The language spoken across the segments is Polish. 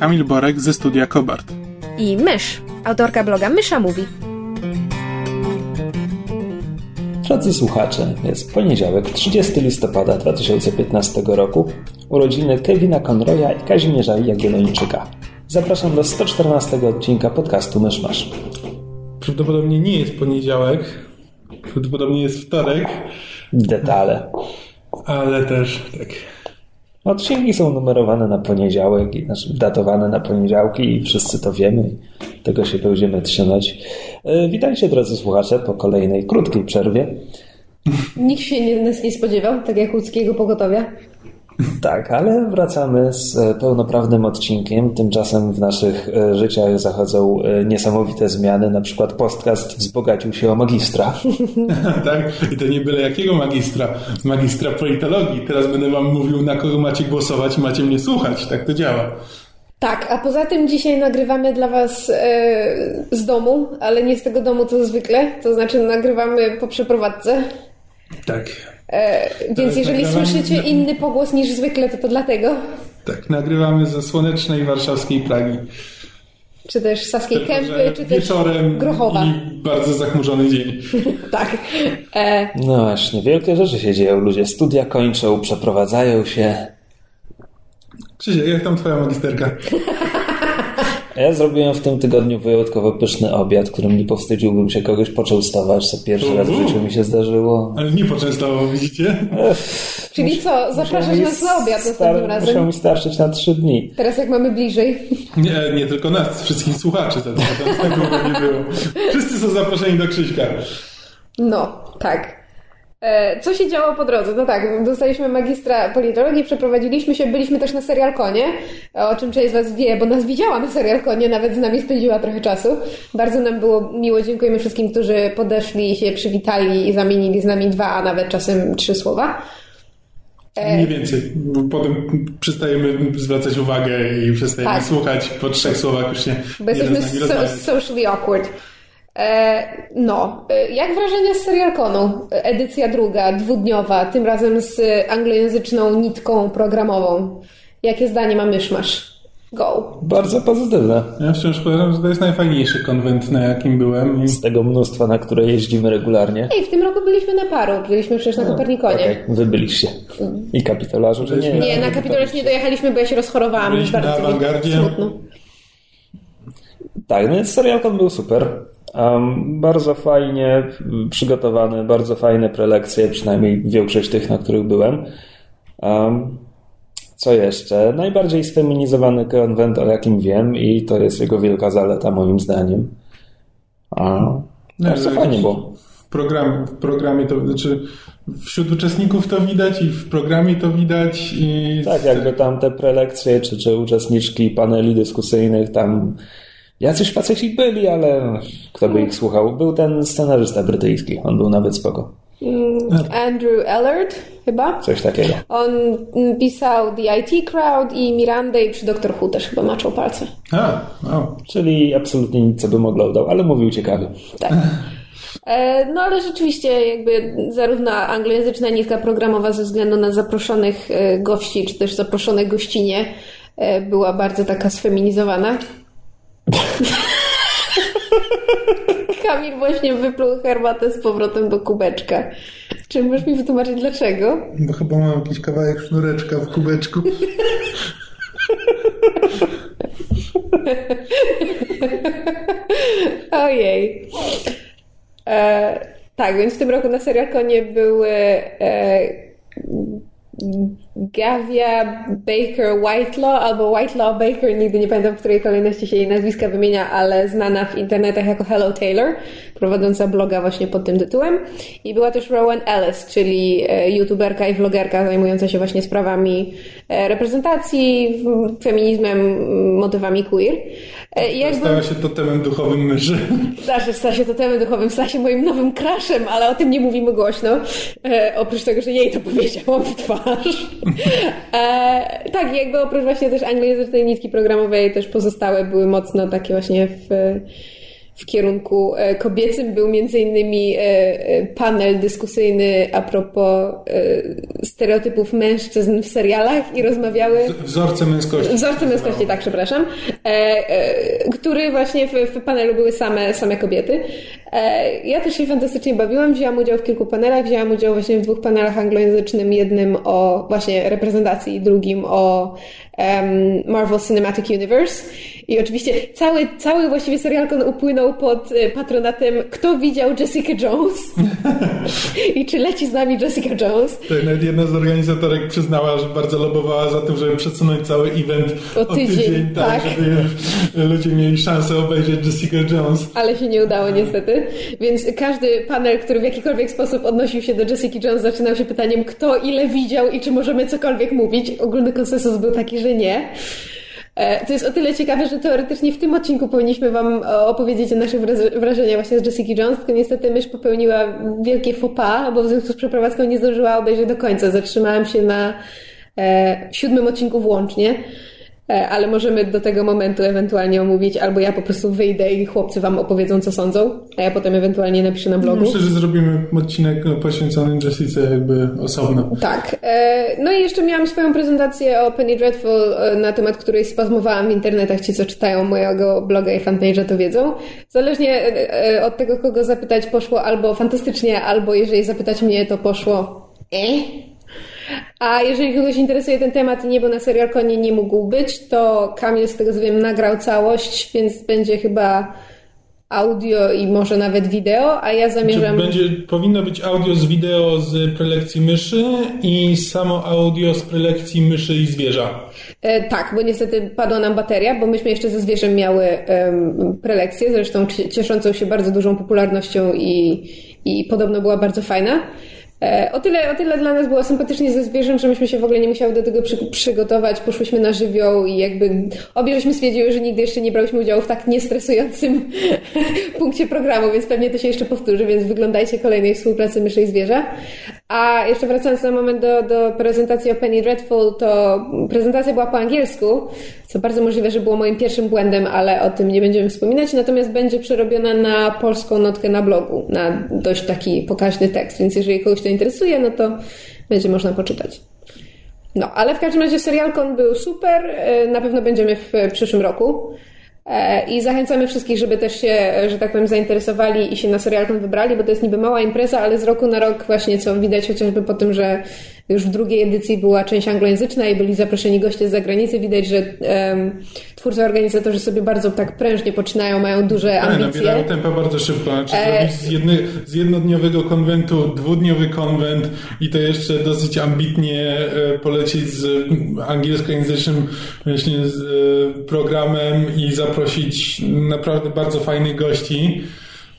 Kamil Borek ze studia Kobart. i Mysz, autorka bloga Mysza Mówi. Drodzy słuchacze, jest poniedziałek, 30 listopada 2015 roku, urodziny Kevina Conroya i Kazimierza Jagiellończyka. Zapraszam do 114 odcinka podcastu Myszmasz. Prawdopodobnie nie jest poniedziałek, prawdopodobnie jest wtorek, Detale. ale też tak. Odcinki są numerowane na poniedziałek, znaczy datowane na poniedziałki i wszyscy to wiemy tego się będziemy trzymać. E, Witajcie drodzy słuchacze po kolejnej krótkiej przerwie. Nikt się nie, nas nie spodziewał, tak jak łódzkiego pogotowia. Tak, ale wracamy z e, pełnoprawnym odcinkiem. Tymczasem w naszych e, życiach zachodzą e, niesamowite zmiany. Na przykład podcast wzbogacił się o magistra. tak? I to nie byle jakiego magistra, magistra politologii. Teraz będę wam mówił, na kogo macie głosować i macie mnie słuchać. Tak to działa. Tak, a poza tym dzisiaj nagrywamy dla Was e, z domu, ale nie z tego domu co zwykle, to znaczy nagrywamy po przeprowadzce. Tak. E, więc jest jeżeli nagrywamy- słyszycie inny pogłos niż zwykle, to to dlatego. Tak, nagrywamy ze słonecznej warszawskiej Pragi. Czy też Saskiej Kępy, czy też wieczorem Grochowa. i bardzo zachmurzony dzień. Tak. E, No właśnie, wielkie rzeczy się dzieją. Ludzie studia kończą, przeprowadzają się. Krzysiek, jak tam twoja magisterka? A ja zrobiłem w tym tygodniu wyjątkowo pyszny obiad, którym nie powstydziłbym się kogoś poczęstować, co pierwszy raz w życiu mi się zdarzyło. Ale nie poczęstował, widzicie? czyli co, zapraszasz nas na obiad następnym Musiał razem? mi starczyć na trzy dni. Teraz jak mamy bliżej. Nie, nie tylko nas, wszystkich słuchaczy. To, to, to, tego nie było. Wszyscy są zaproszeni do Krzyśka. No, tak. E, Co się działo po drodze? No tak, dostaliśmy magistra politologii, przeprowadziliśmy się, byliśmy też na serial Konie, o czym część z Was wie, bo nas widziała na serial Konie, nawet z nami spędziła trochę czasu. Bardzo nam było miło, dziękujemy wszystkim, którzy podeszli, się przywitali i zamienili z nami dwa, a nawet czasem trzy słowa. Mniej więcej. Bo Potem przestajemy zwracać uwagę i przestajemy Tak. słuchać. Po trzech słowach już się Bo nie jesteśmy so, socially awkward. E, no, e, jak wrażenia z serialkonu? E, Edycja druga, dwudniowa, tym razem z anglojęzyczną nitką programową. Jakie zdanie ma myszmasz? Go. Bardzo pozytywne. Ja wciąż uważam, że to jest najfajniejszy konwent, na jakim byłem. I Z tego mnóstwa, na które jeździmy regularnie. Ej, w tym roku byliśmy na paru, byliśmy przecież na Kopernikonie. Okej, wy byliście. I kapitolarzu, że nie? Nie, na kapitolacie nie dojechaliśmy, bo ja się rozchorowałam. Byliśmy Bardzo na awangardzie. smutno. Tak, no więc serialkon był super. Um, bardzo fajnie przygotowany, bardzo fajne prelekcje, przynajmniej większość tych, na których byłem. Um, co jeszcze? Najbardziej sfeminizowany konwent, o jakim wiem, i to jest jego wielka zaleta, moim zdaniem. A, bardzo że fajnie było. W, program, w programie to, znaczy wśród uczestników to widać i w programie to widać. I Tak, jakby tam te prelekcje, czy, czy uczestniczki paneli dyskusyjnych, tam jacyś faceci byli, ale kto by ich słuchał? Był ten scenarzysta brytyjski, on był nawet spoko. Andrew Ellard, chyba. Coś takiego. On mm, pisał The IT Crowd i Mirandę i przy Doctor Who też chyba maczał palce. A, o. Czyli absolutnie nic, co bym oglądał, ale mówił ciekawie. Tak. E, No ale rzeczywiście jakby zarówno anglojęzyczna nitka programowa ze względu na zaproszonych e, gości, czy też zaproszone gościnie e, była bardzo taka sfeminizowana. Kamil właśnie wypluł herbatę z powrotem do kubeczka. Czy możesz mi wytłumaczyć dlaczego? Bo chyba mam jakiś kawałek sznureczka w kubeczku. Ojej. E, tak, więc w tym roku na serialkonie były e, Gavia Baker Whitelaw albo Whitelaw Baker, nigdy nie pamiętam, w której kolejności się jej nazwiska wymienia, ale znana w internetach jako Hello Taylor, prowadząca bloga właśnie pod tym tytułem. I była też Rowan Ellis, czyli e, youtuberka i vlogerka zajmująca się właśnie sprawami e, reprezentacji, feminizmem, motywami queer. E, jakby... Stała się totemem duchowym myszy. Zawsze stała się totemem duchowym, stała się moim nowym crashem, ale o tym nie mówimy głośno. Oprócz tego, że jej to powiedziałam w twarz. E, tak, jakby oprócz właśnie też anglojęzycznej nitki programowej też pozostałe były mocno takie właśnie w w kierunku e, kobiecym. Był między innymi e, e, panel dyskusyjny a propos stereotypów mężczyzn w serialach i rozmawiały... Wzorce męskości. Wzorce męskości, tak, przepraszam. Który właśnie w, w panelu były same, same kobiety. Ja też się fantastycznie bawiłam, wzięłam udział w kilku panelach, wzięłam udział właśnie w dwóch panelach anglojęzycznym, jednym o właśnie reprezentacji, drugim o Marvel Cinematic Universe. I oczywiście cały, cały właściwie serial upłynął pod e, patronatem Kto widział Jessica Jones? I czy leci z nami Jessica Jones? Tak, nawet jedna z organizatorek przyznała, że bardzo lobowała za tym, żeby przesunąć cały event o tydzień, o tydzień tak, tak, żeby ludzie mieli szansę obejrzeć Jessica Jones. Ale się nie udało niestety. Więc każdy panel, który w jakikolwiek sposób odnosił się do Jessica Jones, zaczynał się pytaniem, kto ile widział i czy możemy cokolwiek mówić. Ogólny konsensus był taki, że nie. E, to jest o tyle ciekawe, że teoretycznie w tym odcinku powinniśmy Wam e, opowiedzieć o naszych wrażeniach właśnie z Jessica Jones, tylko niestety mysz popełniła wielkie faux pas, bo w związku z przeprowadzką nie zdążyła obejrzeć do końca. Zatrzymałam się na e, siódmym odcinku włącznie. E, ale możemy do tego momentu ewentualnie omówić, albo ja po prostu wyjdę i chłopcy wam opowiedzą, co sądzą, a ja potem ewentualnie napiszę na blogu. Myślę, że zrobimy odcinek poświęcony Jessice jakby osobno. Tak. E, no i jeszcze miałam swoją prezentację o Penny Dreadful, e, na temat której spazmowałam w internetach. Ci, co czytają mojego bloga i fanpage'a, to wiedzą. Zależnie od tego, kogo zapytać, poszło albo fantastycznie, albo jeżeli zapytać mnie, to poszło eh? A jeżeli kogoś interesuje ten temat i nie był na serial konie nie mógł być, to Kamil z tego co wiem nagrał całość, więc będzie chyba audio i może nawet wideo, a ja zamierzam... Znaczy, będzie, powinno być audio z wideo z prelekcji myszy i samo audio z prelekcji myszy i zwierza. E, tak, bo niestety padła nam bateria, bo myśmy jeszcze ze zwierzem miały um, prelekcję, zresztą cieszącą się bardzo dużą popularnością i, i podobno była bardzo fajna. E, o tyle, o tyle dla nas było sympatycznie ze zwierzę, że myśmy się w ogóle nie musiały do tego przy, przygotować. Poszłyśmy na żywioł i jakby obie żeśmy stwierdziły, że nigdy jeszcze nie brałyśmy udziału w tak niestresującym punkcie programu, więc pewnie to się jeszcze powtórzy, więc wyglądajcie kolejnej współpracy myszy i zwierza. A jeszcze wracając na moment do, do prezentacji o Penny Dreadful, to prezentacja była po angielsku, co bardzo możliwe, że było moim pierwszym błędem, ale o tym nie będziemy wspominać. Natomiast będzie przerobiona na polską notkę na blogu, na dość taki pokaźny tekst, więc jeżeli kogoś to interesuje, no to będzie można poczytać. No, ale w każdym razie serialkon był super, e, na pewno będziemy w przyszłym roku. E, I zachęcamy wszystkich, żeby też się, że tak powiem, zainteresowali i się na serialkon wybrali, bo to jest niby mała impreza, ale z roku na rok właśnie co widać chociażby po tym, że już w drugiej edycji była część anglojęzyczna i byli zaproszeni goście z zagranicy. Widać, że um, twórcy organizatorzy sobie bardzo tak prężnie poczynają, mają duże tak, ambicje. Nabierają tempo bardzo szybko. Znaczy e... z, jedny, z jednodniowego konwentu dwudniowy konwent i to jeszcze dosyć ambitnie e, polecieć z angielskojęzycznym właśnie z e, programem i zaprosić naprawdę bardzo fajnych gości.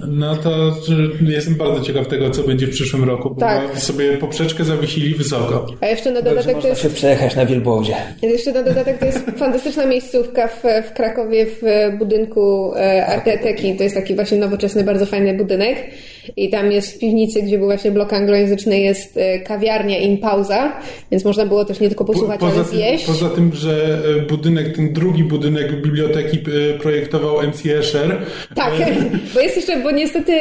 No to jestem bardzo ciekaw tego, co będzie w przyszłym roku, bo tak. sobie poprzeczkę zawiesili wysoko. A jeszcze na dodatek Dobrze, to jest... się przejechać na wielbłądzie. Jeszcze na dodatek to jest fantastyczna miejscówka w, w Krakowie w budynku e, Arteteki. To jest taki właśnie nowoczesny, bardzo fajny budynek. I tam jest w piwnicy, gdzie był właśnie blok anglojęzyczny, jest e, kawiarnia in pauza, więc można było też nie tylko posłuchać, po, ale zjeść. Tym, poza tym, że e, budynek, ten drugi budynek biblioteki projektował MC Escher. Tak, bo jest jeszcze, bo niestety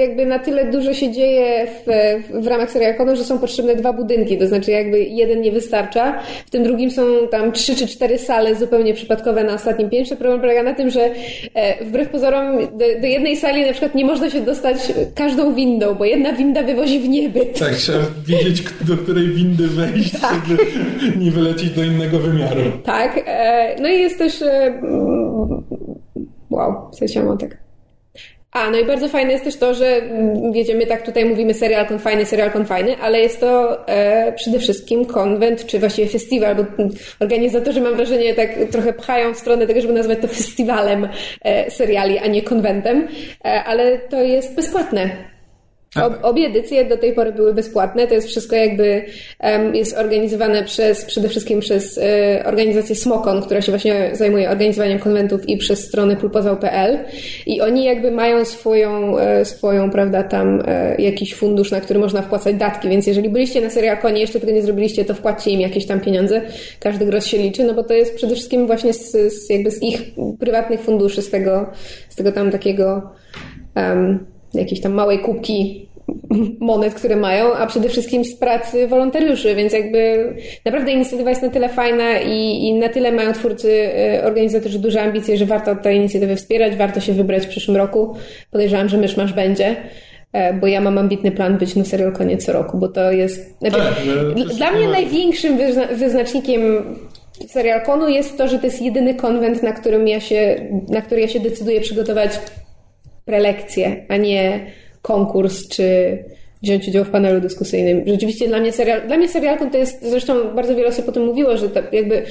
jakby na tyle dużo się dzieje w, w ramach serialkonu, że są potrzebne dwa budynki, to znaczy jakby jeden nie wystarcza, w tym drugim są tam trzy czy cztery sale zupełnie przypadkowe na ostatnim piętrze. Problem polega na tym, że e, wbrew pozorom do, do jednej sali na przykład nie można się dostać każdą windą, bo jedna winda wywozi w niebyt. Tak, trzeba wiedzieć, do której windy wejść, tak. żeby nie wylecieć do innego wymiaru. Tak, e, no i jest też e, wow, w sensie tak A, no i bardzo fajne jest też to, że mm, wiecie, my tak tutaj mówimy serial konfajny, serial konfajny, ale jest to e, przede wszystkim konwent, czy właściwie festiwal, bo mm, organizatorzy mam wrażenie tak trochę pchają w stronę tego, żeby nazwać to festiwalem e, seriali, a nie konwentem, e, ale to jest bezpłatne. Ob, obie edycje do tej pory były bezpłatne. To jest wszystko jakby um, jest organizowane przez, przede wszystkim przez e, organizację Smokon, która się właśnie zajmuje organizowaniem konwentów i przez stronę pulpozał.pl i oni jakby mają swoją, e, swoją, prawda, tam e, jakiś fundusz, na który można wpłacać datki, więc jeżeli byliście na seriakonie, jeszcze tego nie zrobiliście, to wpłaccie im jakieś tam pieniądze. Każdy grosz się liczy, no bo to jest przede wszystkim właśnie z, z jakby z ich prywatnych funduszy, z tego, z tego tam takiego um, jakiejś tam małej kubki monet, które mają, a przede wszystkim z pracy wolontariuszy, więc jakby naprawdę inicjatywa jest na tyle fajna i, i na tyle mają twórcy, e, organizatorzy duże ambicje, że warto tej inicjatywy wspierać, warto się wybrać w przyszłym roku. Podejrzewam, że Myszmasz będzie e, bo ja mam ambitny plan być na serial koniec co roku, bo to jest... Znaczy, tak, dla mnie największym wyzna wyznacznikiem serialkonu jest to, że to jest jedyny konwent, na którym ja się, na który ja się decyduję przygotować prelekcje, a nie konkurs, czy wziąć udział w panelu dyskusyjnym. Rzeczywiście dla mnie serial, dla mnie serialką to jest, zresztą bardzo wiele osób o tym mówiło, że to jakby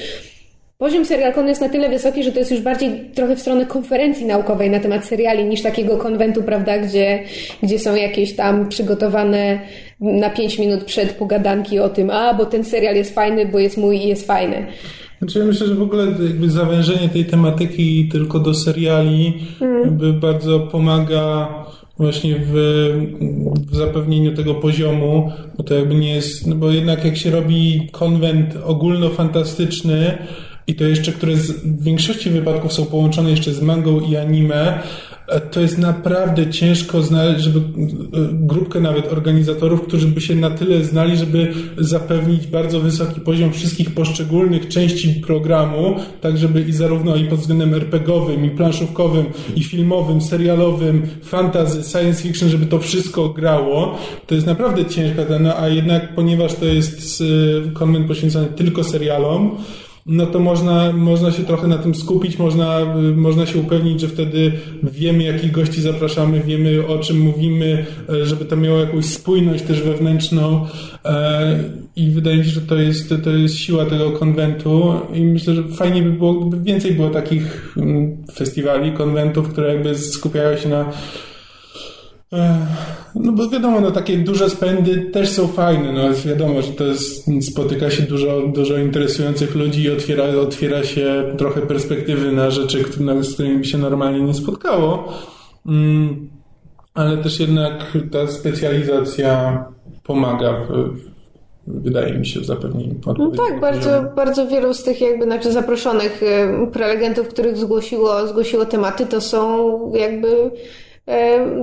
poziom serialkonu jest na tyle wysoki, że to jest już bardziej trochę w stronę konferencji naukowej na temat seriali niż takiego konwentu, prawda, gdzie, gdzie są jakieś tam przygotowane na pięć minut przed pogadanki o tym, a bo ten serial jest fajny, bo jest mój i jest fajny. Znaczy ja myślę, że w ogóle jakby zawężenie tej tematyki tylko do seriali mm. jakby bardzo pomaga właśnie w, w, zapewnieniu tego poziomu, bo to jakby nie jest, no bo jednak jak się robi konwent ogólnofantastyczny i to jeszcze, które w większości wypadków są połączone jeszcze z mangą i anime, to jest naprawdę ciężko znaleźć, żeby grupkę nawet organizatorów, którzy by się na tyle znali, żeby zapewnić bardzo wysoki poziom wszystkich poszczególnych części programu, tak żeby i zarówno i pod względem RPGowym, i planszówkowym, i filmowym, serialowym, fantasy, science fiction, żeby to wszystko grało. To jest naprawdę ciężka cena, a jednak ponieważ to jest konwent poświęcony tylko serialom, no to można, można się trochę na tym skupić, można, można się upewnić, że wtedy wiemy, jakich gości zapraszamy, wiemy, o czym mówimy, e, żeby to miało jakąś spójność też wewnętrzną e, i wydaje mi się, że to jest, to jest siła tego konwentu i myślę, że fajnie by było, gdyby więcej było takich mm, festiwali, konwentów, które jakby skupiają się na no bo wiadomo, no takie duże spędy też są fajne, no wiadomo, że to jest, spotyka się dużo, dużo interesujących ludzi i otwiera, otwiera się trochę perspektywy na rzeczy, z którymi się normalnie nie spotkało. Mm, ale też jednak ta specjalizacja pomaga w, wydaje mi się, w zapewnieniu No tak, bardzo, bardzo wielu z tych jakby znaczy zaproszonych prelegentów, których zgłosiło, zgłosiło tematy, to są jakby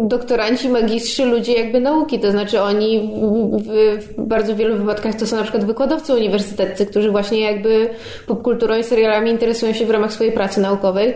doktoranci, magistrzy, ludzie jakby nauki, to znaczy oni w, bardzo wielu wypadkach to są na przykład wykładowcy uniwersyteccy, którzy właśnie jakby popkulturą i serialami interesują się w ramach swojej pracy naukowej.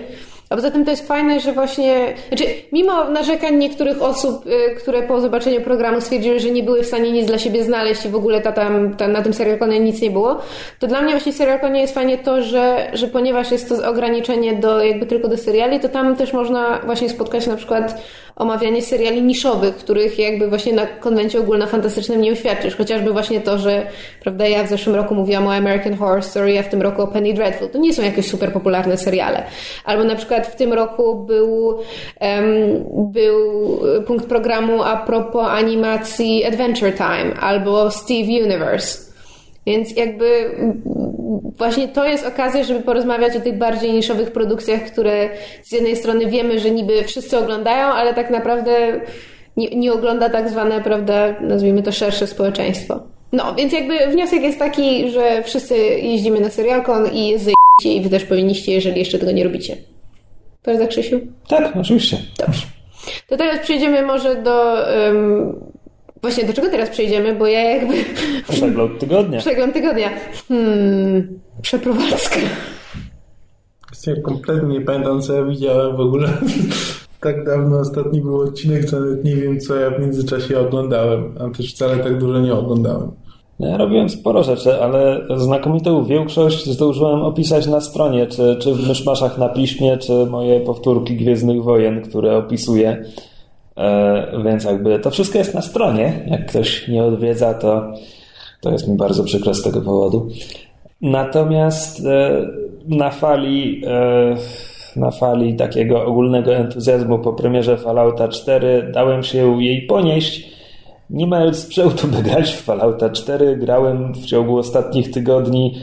A poza tym to jest fajne, że właśnie, znaczy, mimo narzekań niektórych osób, y, które po zobaczeniu programu stwierdziły, że nie były w stanie nic dla siebie znaleźć i w ogóle ta, tam, ta, na tym serialkonie nic nie było, to dla mnie właśnie serialkonie jest fajnie to, że, że ponieważ jest to ograniczenie do, jakby tylko do seriali, to tam też można właśnie spotkać na przykład omawianie seriali niszowych, których jakby właśnie na konwencie ogólnofantastycznym nie uświadczysz. Chociażby właśnie to, że prawda, ja w zeszłym roku mówiłam o American Horror Story, a w tym roku o Penny Dreadful. To nie są jakieś super popularne seriale. Albo na przykład w tym roku był, um, był punkt programu a propos animacji Adventure Time albo Steve Universe. Więc jakby właśnie to jest okazja, żeby porozmawiać o tych bardziej niszowych produkcjach, które z jednej strony wiemy, że niby wszyscy oglądają, ale tak naprawdę nie, nie ogląda tak zwane, prawda, nazwijmy to szersze społeczeństwo. No, więc jakby wniosek jest taki, że wszyscy jeździmy na serialkon i jest i wy też powinniście, jeżeli jeszcze tego nie robicie. Prawda, Krzysiu? Tak, oczywiście. Dobrze. To teraz przejdziemy może do um, Właśnie do czego teraz przejdziemy, bo ja jakby... Przegląd tygodnia. Przegląd tygodnia. Hmm, przeprowadzka. Ja kompletnie nie pamiętam, co ja widziałem w ogóle. tak dawno ostatni był odcinek, że nawet nie wiem, co ja w międzyczasie oglądałem, a też wcale tak dużo nie oglądałem. Ja robiłem sporo rzeczy, ale znakomitą większość zdążyłem opisać na stronie, czy, czy w myszmaszach na piśmie, czy moje powtórki Gwiezdnych Wojen, które opisuję. E, więc jakby to wszystko jest na stronie. Jak ktoś nie odwiedza, to, to jest mi bardzo przykro z tego powodu. Natomiast e, na fali, e, na fali takiego ogólnego entuzjazmu po premierze Fallouta 4 dałem się jej ponieść. Nie mając sprzętu, by grać w Fallouta 4, grałem w ciągu ostatnich tygodni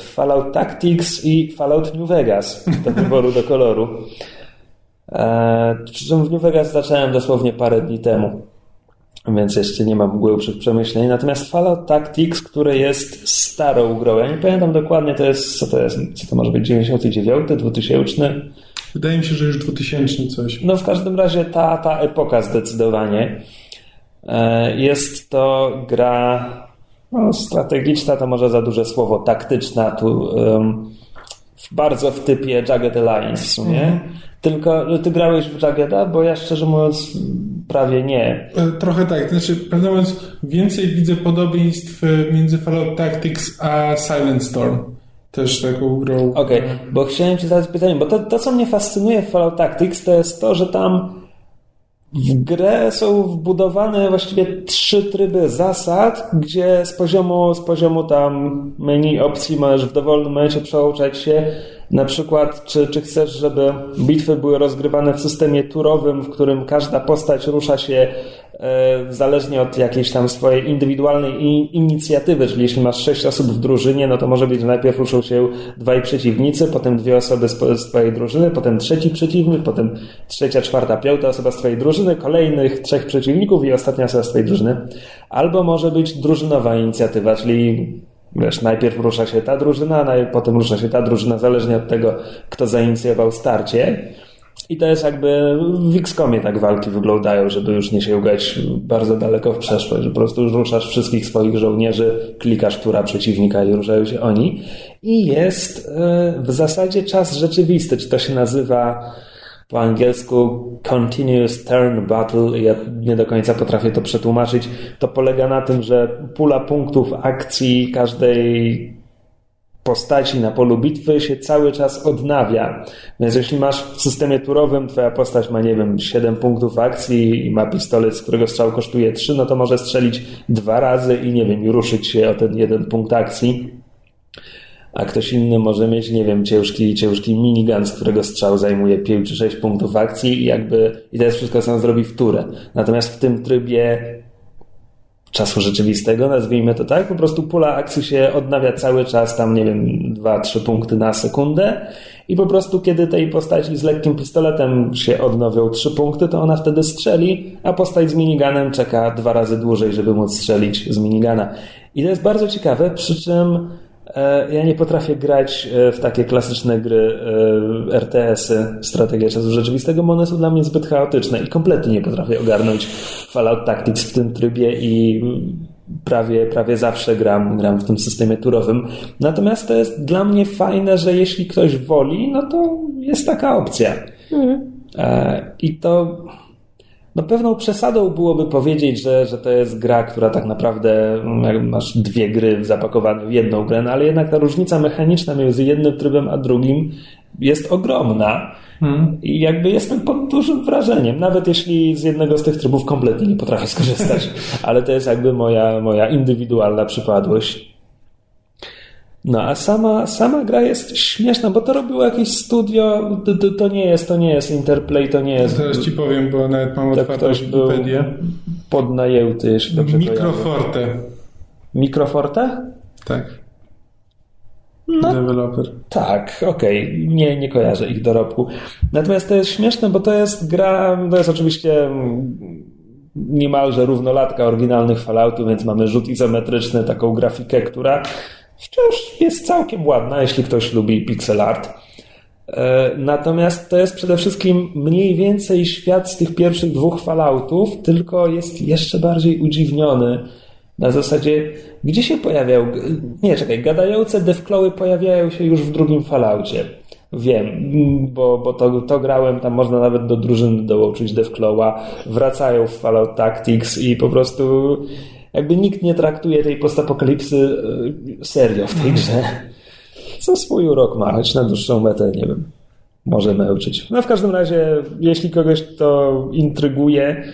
w Fallout Tactics i Fallout New Vegas do wyboru do koloru. Przy czym w New Vegas zacząłem dosłownie parę dni temu, więc jeszcze nie mam głębszych przemyśleń. Natomiast Fallout Tactics, które jest starą grą, ja nie pamiętam dokładnie, to jest, co to jest, co to może być, 99, 2000? Wydaje mi się, że już 2000 coś. No w każdym razie ta, ta epoka zdecydowanie. E, jest to gra no, strategiczna, to może za duże słowo, taktyczna, tu um, bardzo w typie Jagged Alliance w sumie. Mm. Tylko ty grałeś w Jaggeda, bo ja szczerze mówiąc prawie nie. E, trochę tak, znaczy prawdę mówiąc więcej widzę podobieństw e, między Fallout Tactics a Silent Storm. Też taką grą. Okej, okay, bo chciałem ci zadać pytanie, bo to, to co mnie fascynuje w Fallout Tactics to jest to, że tam w grę są wbudowane właściwie trzy tryby zasad, gdzie z poziomu, z poziomu tam menu opcji możesz w dowolnym momencie przełączać się na przykład, czy, czy chcesz, żeby bitwy były rozgrywane w systemie turowym, w którym każda postać rusza się e, zależnie od jakiejś tam swojej indywidualnej inicjatywy, czyli jeśli masz sześć osób w drużynie, no to może być, że najpierw ruszą się dwaj przeciwnicy, potem dwie osoby z, z twojej drużyny, potem trzeci przeciwnik, potem trzecia, czwarta, piąta osoba z twojej drużyny, kolejnych trzech przeciwników i ostatnia osoba z twojej drużyny. Albo może być drużynowa inicjatywa, czyli Wiesz, najpierw rusza się ta drużyna, potem rusza się ta drużyna, zależnie od tego, kto zainicjował starcie. I to jest jakby w XCOMie tak walki wyglądają, żeby już nie się ugać bardzo daleko w przeszłość, po prostu ruszasz wszystkich swoich żołnierzy, klikasz która przeciwnika i ruszają się oni. I jest e, w zasadzie czas rzeczywisty, czy to się nazywa po angielsku Continuous Turn Battle, ja nie do końca potrafię to przetłumaczyć, to polega na tym, że pula punktów akcji każdej postaci na polu bitwy się cały czas odnawia. Więc jeśli masz w systemie turowym, twoja postać ma, nie wiem, 7 punktów akcji i ma pistolet, z którego strzał kosztuje 3, no to może strzelić dwa razy i nie wiem, ruszyć się o ten jeden punkt akcji a ktoś inny może mieć, nie wiem, ciężki, ciężki minigun, z którego strzał zajmuje 5 czy 6 punktów akcji i jakby, i to jest wszystko, co on zrobi w turę. Natomiast w tym trybie czasu rzeczywistego, nazwijmy to tak, po prostu pula akcji się odnawia cały czas, tam nie wiem, 2-3 punkty na sekundę i po prostu kiedy tej postaci z lekkim pistoletem się odnowią 3 punkty, to ona wtedy strzeli, a postać z miniganem czeka dwa razy dłużej, żeby móc strzelić z minigana. I to jest bardzo ciekawe, przy czym ja nie potrafię grać e, w takie klasyczne gry e, RTS-y, strategia czasu rzeczywistego, bo one są dla mnie zbyt chaotyczne i kompletnie nie potrafię ogarnąć Fallout Tactics w tym trybie i prawie, prawie zawsze gram, gram w tym systemie turowym. Natomiast to jest dla mnie fajne, że jeśli ktoś woli, no to jest taka opcja. Mhm. I to no pewną przesadą byłoby powiedzieć, że, że to jest gra, która tak naprawdę mm, masz dwie gry zapakowane w jedną grę, no ale jednak ta różnica mechaniczna między jednym trybem a drugim jest ogromna. Hmm. I jakby jestem pod dużym wrażeniem, nawet jeśli z jednego z tych trybów kompletnie nie potrafię skorzystać, ale to jest jakby moja, moja indywidualna przypadłość. No a sama, sama gra jest śmieszna, bo to robiło jakieś studio, to, to, nie jest, to nie jest Interplay, to nie jest... Teraz ci powiem, bo nawet mam otwartą Wikipedię. Podnajęty, jeśli dobrze Microforte. Microforte? Tak. No, Developer. Tak, okej. Okay. Nie, nie kojarzę ich dorobku. Natomiast to jest śmieszne, bo to jest gra, to jest oczywiście niemalże równolatka oryginalnych Falloutów, więc mamy rzut izometryczny, taką grafikę, która wciąż jest całkiem ładna, jeśli ktoś lubi pixel art. E, natomiast to jest przede wszystkim mniej więcej świat z tych pierwszych dwóch Falloutów, tylko jest jeszcze bardziej udziwniony. Na zasadzie, gdzie się pojawiał. Nie, czekaj, gadające devclawy pojawiają się już w drugim Falloutie. Wiem, bo, bo to, to grałem, tam można nawet do drużyny dołączyć devclawa, wracają w Fallout Tactics i po prostu jakby nikt nie traktuje tej postapokalipsy e, serio w tej grze. Co swój urok ma, choć na dłuższą metę, nie wiem. może męczyć. No w każdym razie, jeśli kogoś to intryguje,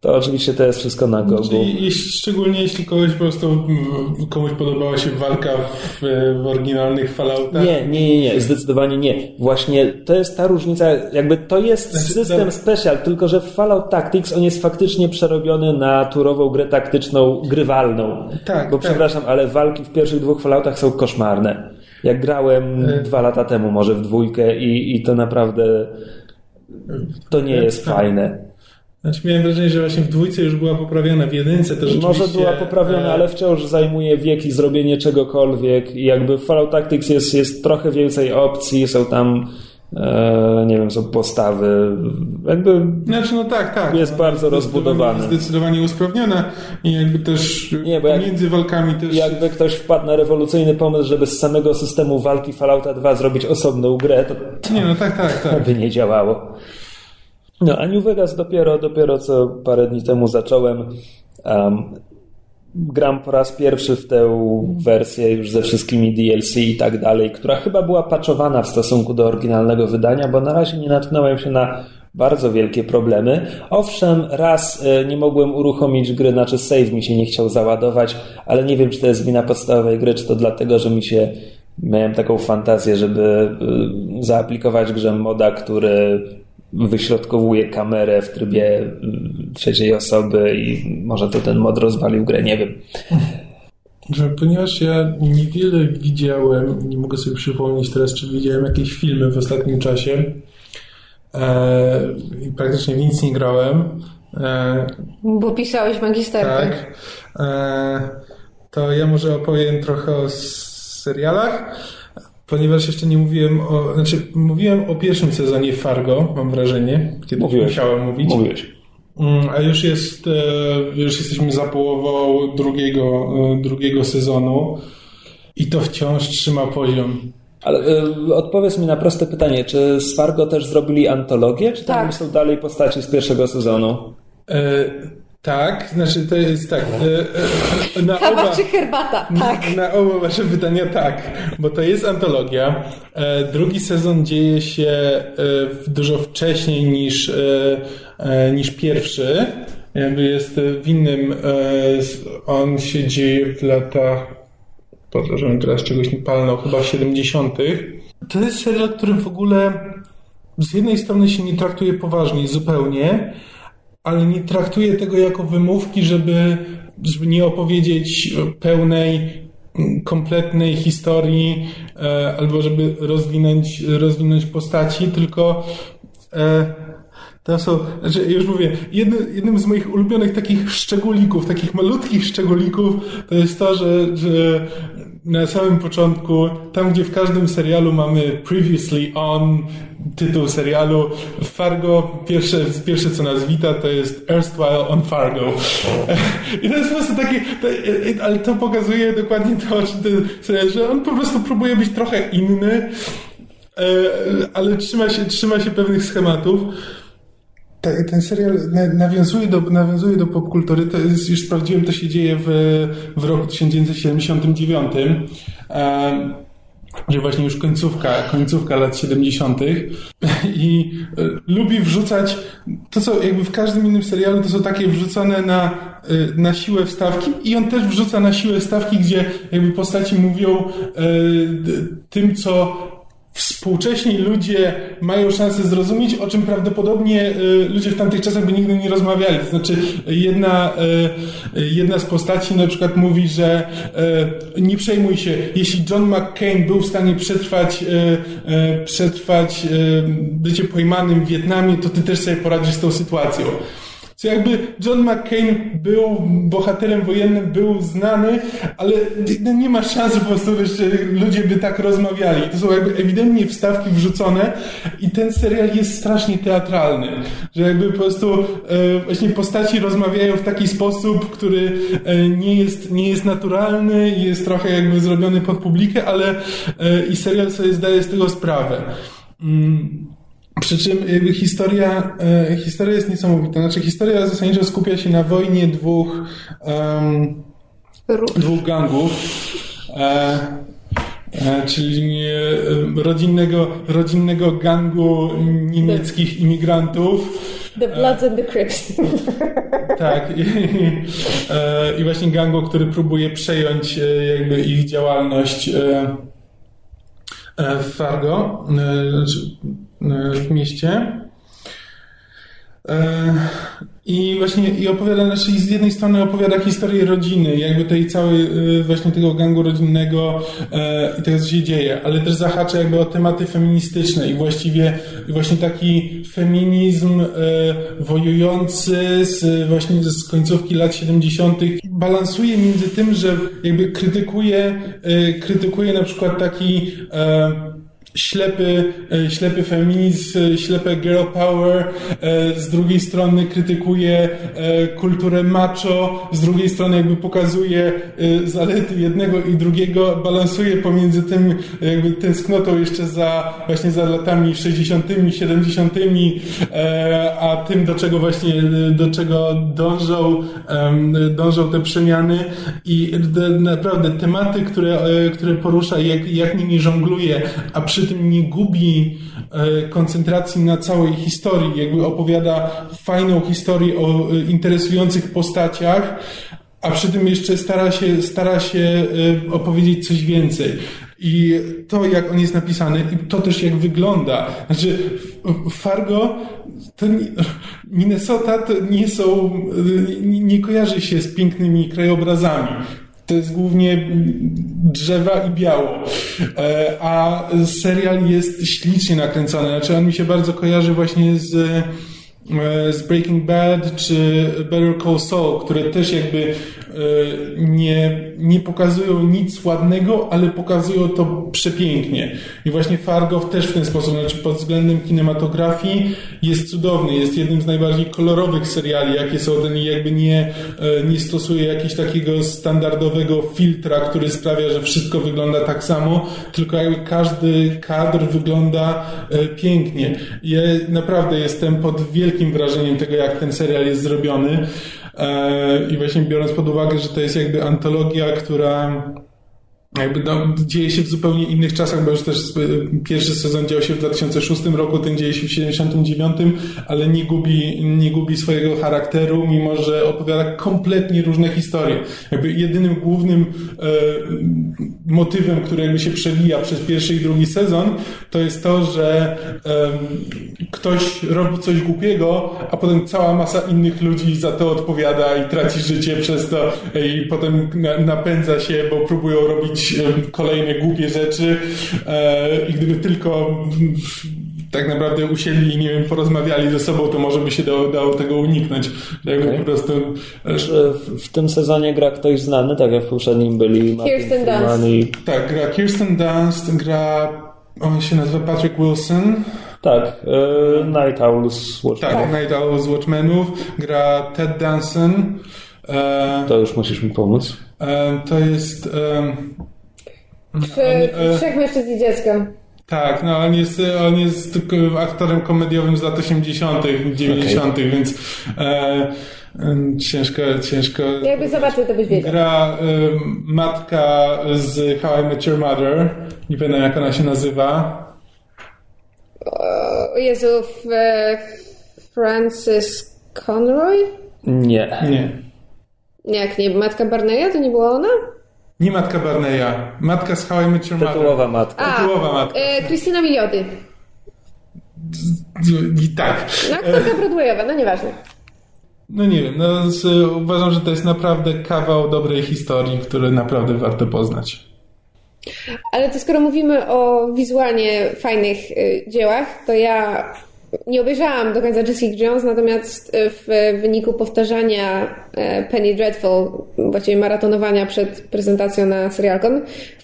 to oczywiście to jest wszystko na gogu. Czyli, szczególnie jeśli kogoś po prostu mm, komuś podobała się walka w, w oryginalnych Falloutach. Nie, nie, nie, nie, zdecydowanie nie. Właśnie to jest ta różnica, jakby to jest znaczy, system to... special, tylko że w Fallout Tactics on jest faktycznie przerobiony na turową grę taktyczną, grywalną. Tak. Bo tak. przepraszam, ale walki w pierwszych dwóch Falloutach są koszmarne. Jak grałem y dwa lata temu może w dwójkę i, i to naprawdę to nie jest tak. fajne. Znaczy miałem wrażenie, że właśnie w dwójce już była poprawiona, w jedynce rzeczywiście... Może była poprawiona, e, ale wciąż zajmuje wieki zrobienie czegokolwiek i jakby w Fallout Tactics jest, jest trochę więcej opcji, są tam e, nie wiem, są postawy, jakby znaczy, no tak, tak. jest bardzo rozbudowane. Zdecydowanie usprawnione i jakby też nie, bo jak, między walkami też... Jakby ktoś wpadł na rewolucyjny pomysł, żeby z samego systemu walki Fallouta 2 zrobić osobną grę, to, to nie, no tak, tak, tak. by nie działało. No, a New Vegas dopiero, dopiero co parę dni temu zacząłem. Um, gram po raz pierwszy w tę wersję już ze wszystkimi DLC i tak dalej, która chyba była patchowana w stosunku do oryginalnego wydania, bo na razie nie natknąłem się na bardzo wielkie problemy. Owszem, raz e, nie mogłem uruchomić gry, znaczy save mi się nie chciał załadować, ale nie wiem, czy to jest wina podstawowej gry, czy to dlatego, że mi się miałem taką fantazję, żeby e, zaaplikować grze moda, który wyśrodkowuje kamerę w trybie mm, trzeciej osoby i może to ten mod rozwalił grę, nie wiem. Ponieważ ja niewiele widziałem, nie mogę sobie przypomnieć teraz, czy widziałem jakieś filmy w ostatnim czasie e, i praktycznie nic nie grałem. E, Bo pisałeś magisterkę. Tak. E, to ja może opowiem trochę o serialach ponieważ jeszcze nie mówiłem o, znaczy mówiłem o pierwszym sezonie Fargo, mam wrażenie, kiedy Mówiłeś. musiałem mówić. Mówiłeś. Mm, a już jest, e, już jesteśmy za połową drugiego, e, drugiego sezonu i to wciąż trzyma poziom. Ale y, odpowiedz mi na proste pytanie, czy z Fargo też zrobili antologię, czy tam tak. są dalej postaci z pierwszego sezonu? E, tak, znaczy to jest tak. E, e, na Kawa oba, czy herbata? Tak. Na, oba wasze pytania tak, bo to jest antologia. E, drugi sezon dzieje się dużo wcześniej niż, niż pierwszy. Jakby jest w innym. On się dzieje w latach. Po to, żebym teraz czegoś nie palnął, chyba w 70. To jest serial, który w ogóle z jednej strony się nie traktuje poważnie zupełnie, ale nie traktuję tego jako wymówki, żeby, żeby nie opowiedzieć pełnej, kompletnej historii e, albo żeby rozwinąć, rozwinąć postaci, tylko e, to są, znaczy już mówię, jedny, jednym z moich ulubionych takich szczególików, takich malutkich szczególików, to jest to, że, że na samym początku, tam gdzie w każdym serialu mamy previously on, tytuł serialu, Fargo, pierwsze, pierwsze co nas wita to jest Erstwhile on Fargo. I to jest po prostu takie, to, ale to pokazuje dokładnie to, że on po prostu próbuje być trochę inny, e, ale trzyma się, trzyma się pewnych schematów ten serial nawiązuje do, nawiązuje do popkultury. To jest, już sprawdziłem, to się dzieje w, w roku 1979, e, gdzie właśnie już końcówka, końcówka lat 70. I e, lubi wrzucać to, co jakby w każdym innym serialu, to są takie wrzucone na, e, na siłę wstawki i on też wrzuca na siłę wstawki, gdzie jakby postaci mówią tym, co współcześni ludzie mają szansę zrozumieć, o czym prawdopodobnie y, ludzie w tamtych czasach by nigdy nie rozmawiali. To znaczy, jedna, y, jedna z postaci na przykład mówi, że y, nie przejmuj się, jeśli John McCain był w stanie przetrwać, przetrwać bycie pojmanym w Wietnamie, to ty też sobie poradzisz z tą sytuacją. Co jakby John McCain był bohaterem wojennym, był znany, ale nie ma szans po prostu, że ludzie by tak rozmawiali. To są jakby ewidentnie wstawki wrzucone i ten serial jest strasznie teatralny. Że jakby po prostu e, właśnie postaci rozmawiają w taki sposób, który e, nie jest, nie jest naturalny, jest trochę jakby zrobiony pod publikę, ale e, i serial sobie zdaje z tego sprawę. Mm. Przy czym jakby historia, e, historia jest niesamowita. Znaczy historia zasadniczo skupia się na wojnie dwóch, um, dwóch gangów. E, E, czyli e, rodzinnego, rodzinnego gangu niemieckich imigrantów. The Bloods and the Crips. Tak. I, i właśnie gangu, który próbuje przejąć jakby ich działalność w Fargo, znaczy, w mieście. E, I właśnie i opowiada, znaczy z jednej strony opowiada historię rodziny, jakby tej całej e, właśnie tego gangu rodzinnego e, i tego, co się dzieje, ale też zahacza jakby o tematy feministyczne i właściwie właśnie taki feminizm wojujący z właśnie z końcówki lat 70. balansuje między tym, że jakby krytykuje, krytykuje na przykład taki ślepy, e, ślepy feminizm, e, ślepe girl power, e, z drugiej strony krytykuje kulturę macho, z drugiej strony jakby pokazuje zalety jednego i drugiego, balansuje pomiędzy tym jakby tęsknotą jeszcze za właśnie za latami 60., 70., a tym do czego właśnie do czego dążą, dążą te przemiany i naprawdę tematy, które, które porusza, jak, jak nimi żongluje, a przy przy tym nie gubi e, koncentracji na całej historii, jakby opowiada fajną historię o e, interesujących postaciach, a przy tym jeszcze stara się, stara się e, opowiedzieć coś więcej. I to, jak on jest napisany, i to też jak wygląda. Znaczy, Fargo, to Minnesota to nie są, nie kojarzy się z pięknymi krajobrazami to jest głównie drzewa i biało. E, a serial jest ślicznie nakręcony. Znaczy on mi się bardzo kojarzy właśnie z z Breaking Bad czy Better Call Saul, które też jakby e, nie, nie pokazują nic ładnego, ale pokazują to przepięknie. I właśnie Fargo też w ten sposób, znaczy pod względem kinematografii jest cudowny, jest jednym z najbardziej kolorowych seriali, jakie są, ten jakby nie, e, nie stosuje jakiegoś takiego standardowego filtra, który sprawia, że wszystko wygląda tak samo, tylko jakby każdy kadr wygląda pięknie. Ja naprawdę jestem pod wielkim wielkim wrażeniem tego, jak ten serial jest zrobiony. E, I właśnie biorąc pod uwagę, że to jest jakby antologia, która jakby no, dzieje się w zupełnie innych czasach, bo już też pierwszy sezon dział się w 2006 roku, ten dzieje się w 79, ale nie gubi, nie gubi swojego charakteru, mimo że opowiada kompletnie różne historie. Jakby jedynym głównym e, motywem, który jakby się przewija przez pierwszy i drugi sezon, to jest to, że e, ktoś robi coś głupiego, a potem cała masa innych ludzi za to odpowiada i traci życie przez to i potem napędza się, bo próbują robić robić kolejne głupie rzeczy e, i gdyby tylko tak naprawdę usiedli i nie wiem, porozmawiali ze sobą, to może by się dało, dało tego uniknąć. Jakby okay. po prostu... W tym sezonie gra ktoś znany, tak jak w poprzednim byli Kirsten Dunst. I... Tak, gra Kirsten Dunst, gra on się nazywa Patrick Wilson. Tak, e, Night Owls Watchmen. Tak, Night Owls Watchmenów. Gra Ted Danson. E, to już musisz mi pomóc. E, to jest... E, trzech mężczyzn i dziecko. Tak, no on jest, on jest aktorem komediowym z lat 80., 90., okay. więc e, ciężko, ciężko. Jakby zobaczył, to byś wiedział. Gra e, matka z How I Met Your Mother. Nie pamiętam, jak ona się nazywa. O Jezu, Francis Conroy? Nie. Nie. Jak nie? Matka Barneya to nie była ona? Nie matka Barneya. Matka z How I Met Your Tytułowa matka. A, Tytułowa matka. E, Krystyna Miliody. I tak. No aktorka Broadwayowa, no nieważne. No nie wiem, no, z, uważam, że to jest naprawdę kawał dobrej historii, który naprawdę warto poznać. Ale to skoro mówimy o wizualnie fajnych y, dziełach, to ja nie obejrzałam do końca Jessica Jones, natomiast e, w wyniku powtarzania e, Penny Dreadful, właściwie maratonowania przed prezentacją na Serialcon,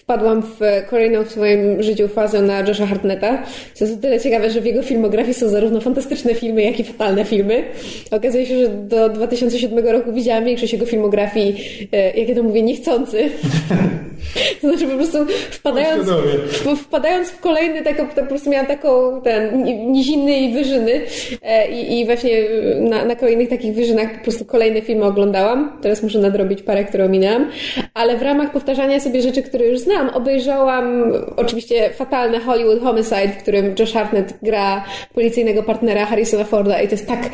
wpadłam w kolejną w swoim życiu fazę na Josha Hartnetta. Co jest o tyle ciekawe, że w jego filmografii są zarówno fantastyczne filmy, jak i fatalne filmy. Okazuje się, że do 2007 roku widziałam większość jego filmografii, e, jak ja to mówię, niechcący. To znaczy po prostu wpadając, wpadając w kolejny, tak, po prostu miałam taką ten nizinny i wyżyny e, i, i właśnie na, na kolejnych takich wyżynach po prostu kolejne filmy oglądałam. Teraz muszę nadrobić parę, które ominęłam. Ale w ramach powtarzania sobie rzeczy, które już znam, obejrzałam oczywiście fatalne Hollywood Homicide, w którym Josh Hartnett gra policyjnego partnera Harrisona Forda i to jest tak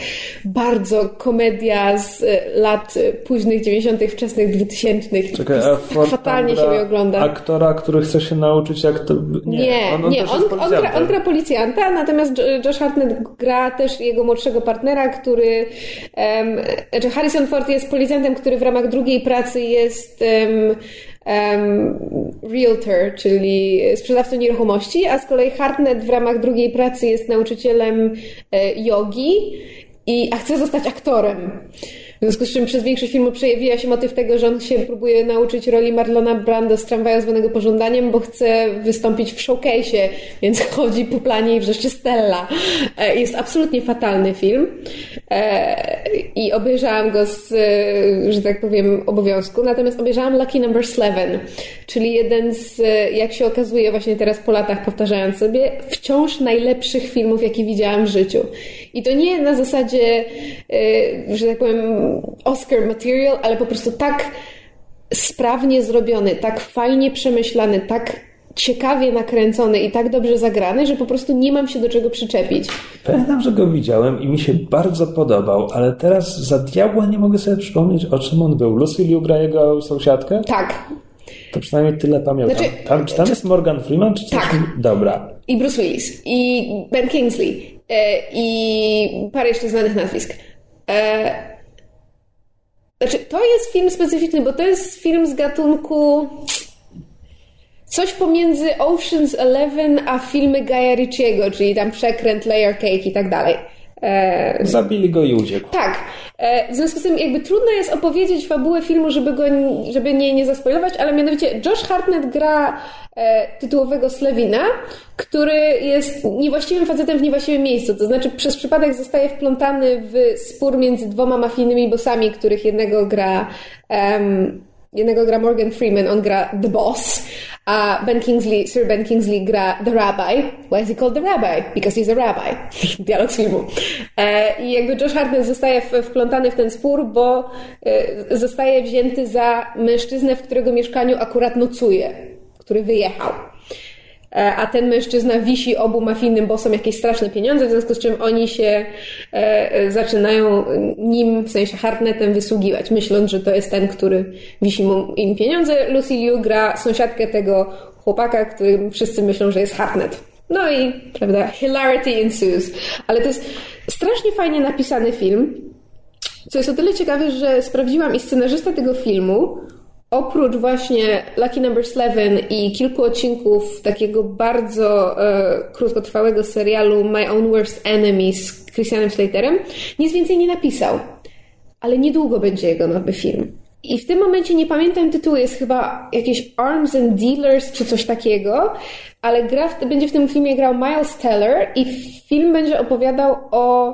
bardzo komedia z lat późnych 90., wczesnych 2000. Czekaj, a Ford fatalnie się ogląda. Aktora, który chce się nauczyć jak to... Nie, nie, on, on, nie, on, on, gra, on gra policjanta, natomiast Josh Hartnett gra też jego młodszego partnera, który... Um, znaczy Harrison Ford jest policjantem, który w ramach drugiej pracy jest... Um, um, realtor, czyli sprzedawcą nieruchomości, a z kolei Hartnett w ramach drugiej pracy jest nauczycielem e, jogi i a chce zostać aktorem. W związku z czym przez większość filmu przejawia się motyw tego, że on się próbuje nauczyć roli Marlona Brando z tramwaju zwanego pożądaniem, bo chce wystąpić w showcase'ie, więc chodzi po planie i wrzeszczy Stella. E, jest absolutnie fatalny film e, i obejrzałam go z, że tak powiem, obowiązku. Natomiast obejrzałam Lucky Number 11, czyli jeden z, jak się okazuje właśnie teraz po latach powtarzając sobie, wciąż najlepszych filmów, jakie widziałam w życiu. I to nie na zasadzie, e, że tak powiem, Oscar material, ale po prostu tak sprawnie zrobiony, tak fajnie przemyślany, tak ciekawie nakręcony i tak dobrze zagrany, że po prostu nie mam się do czego przyczepić. Pamiętam, że go widziałem i mi się bardzo podobał, ale teraz za diabła nie mogę sobie przypomnieć, o czym on był. Lucy Liu gra jego sąsiadkę? Tak. To przynajmniej tyle pamiętam. Znaczy, tam, czy tam jest Morgan Freeman? Czy coś? Tak. Dobra. I Bruce Willis, i Ben Kingsley, e, i parę jeszcze znanych nazwisk. E, znaczy, to jest film specyficzny, bo to jest film z gatunku coś pomiędzy Ocean's Eleven a filmy Gaia Ricciego, czyli tam przekręt, layer cake i tak dalej. E... Zabili go i uciekł. Tak. E, w związku z tym jakby trudno jest opowiedzieć fabułę filmu, żeby go żeby nie, nie zaspoilować, ale mianowicie Josh Hartnett gra e, tytułowego Slewina, który jest niewłaściwym facetem w niewłaściwym miejscu. To znaczy przez przypadek zostaje wplątany w spór między dwoma mafijnymi bossami, których jednego gra um, jednego gra Morgan Freeman, on gra The Boss, a Ben Kingsley, Sir Ben Kingsley gra The Rabbi. Why is he called The Rabbi? Because he's a rabbi. Dialog z filmu. E, I jakby Josh Hartnett zostaje wplątany w ten spór, bo e, zostaje wzięty za mężczyznę, w którego mieszkaniu akurat nocuje, który wyjechał. E, a ten mężczyzna wisi obu mafijnym bosom jakieś straszne pieniądze, w związku z czym oni się e, zaczynają nim, w sensie Hartnetem, wysługiwać, myśląc, że to jest ten, który wisi im pieniądze. Lucy Liu gra sąsiadkę tego chłopaka, którym wszyscy myślą, że jest Hartnet. No i, prawda, hilarity ensues. Ale to jest strasznie fajnie napisany film, co jest o tyle ciekawe, że sprawdziłam i scenarzysta tego filmu oprócz właśnie Lucky Number 11 i kilku odcinków takiego bardzo e, krótkotrwałego serialu My Own Worst Enemy z Christianem Slaterem, nic więcej nie napisał. Ale niedługo będzie jego nowy film. I w tym momencie nie pamiętam tytułu, jest chyba jakieś Arms and Dealers czy coś takiego, ale gra w, będzie w tym filmie grał Miles Teller i film będzie opowiadał o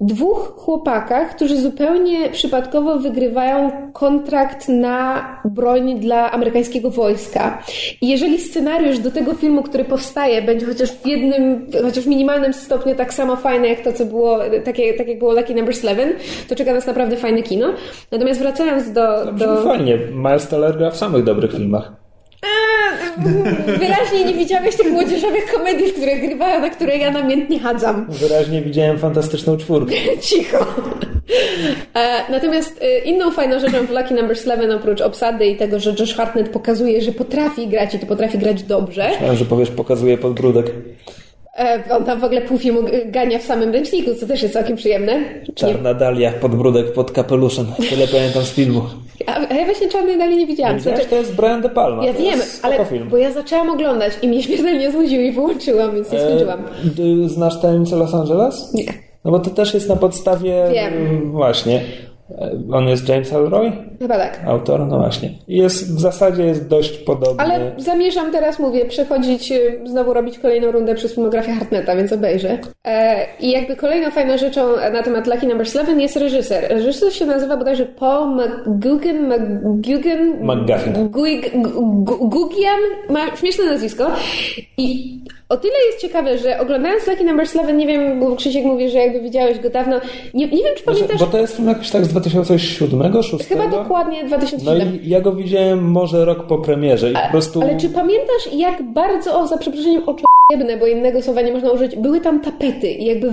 dwóch chłopakach, którzy zupełnie przypadkowo wygrywają kontrakt na broń dla amerykańskiego wojska. I jeżeli scenariusz do tego filmu, który powstaje, będzie chociaż w jednym, chociaż w minimalnym stopniu tak samo fajny, jak to, co było, takie, tak jak było Lucky Number 11, to czeka nas naprawdę fajne kino. Natomiast wracając do... do... Fajnie, Miles Teller gra w samych dobrych filmach. Wyraźnie nie widziałeś tych młodzieżowych komedii, które grywają, na które ja namiętnie chadzam. Wyraźnie widziałem fantastyczną czwórkę. Cicho. E, natomiast e, inną fajną rzeczą w Lucky Number 11 oprócz obsady i tego, że Josh Hartnett pokazuje, że potrafi grać i to potrafi grać dobrze. Myślałem, że powiesz, pokazuje podbródek. E, on tam w ogóle pół filmu gania w samym ręczniku, co też jest całkiem przyjemne. Czarna dalia, podbródek pod kapeluszem. Tyle pamiętam z filmu. A, ja właśnie czarnej dali nie widziałam. Nie znaczy, to jest Brian De Palma. Ja wiem, ale film. bo ja zaczęłam oglądać i mnie śmiertelnie znudził i wyłączyłam, więc nie e, skończyłam. E, znasz tajemnicę Los Angeles? Nie. No bo to też jest na podstawie... Wiem. Właśnie. E, on jest James Elroy? Chyba tak. Autor? No właśnie. Jest, w zasadzie jest dość podobny. Ale zamierzam teraz, mówię, przechodzić, y, znowu robić kolejną rundę przez filmografię Hartnetta, więc obejrzę. E, I jakby kolejną fajną rzeczą na temat Lucky Number 7 jest reżyser. Reżyser się nazywa bodajże Paul McGugan, McGugan... McGuffin. Gugian, ma śmieszne nazwisko. I o tyle jest ciekawe, że oglądając Lucky Number 7, nie wiem, bo Krzysiek mówi, że jakby widziałeś go dawno, nie, nie wiem, czy pamiętasz... Bo to jest film jakoś tak z 2007, 2006? Chyba dokładnie 2007. No i ja go widziałem może rok po premierze i A, po prostu... Ale czy pamiętasz, jak bardzo, o, za przeproszeniem, oczojebne, bo innego słowa nie można użyć, były tam tapety i jakby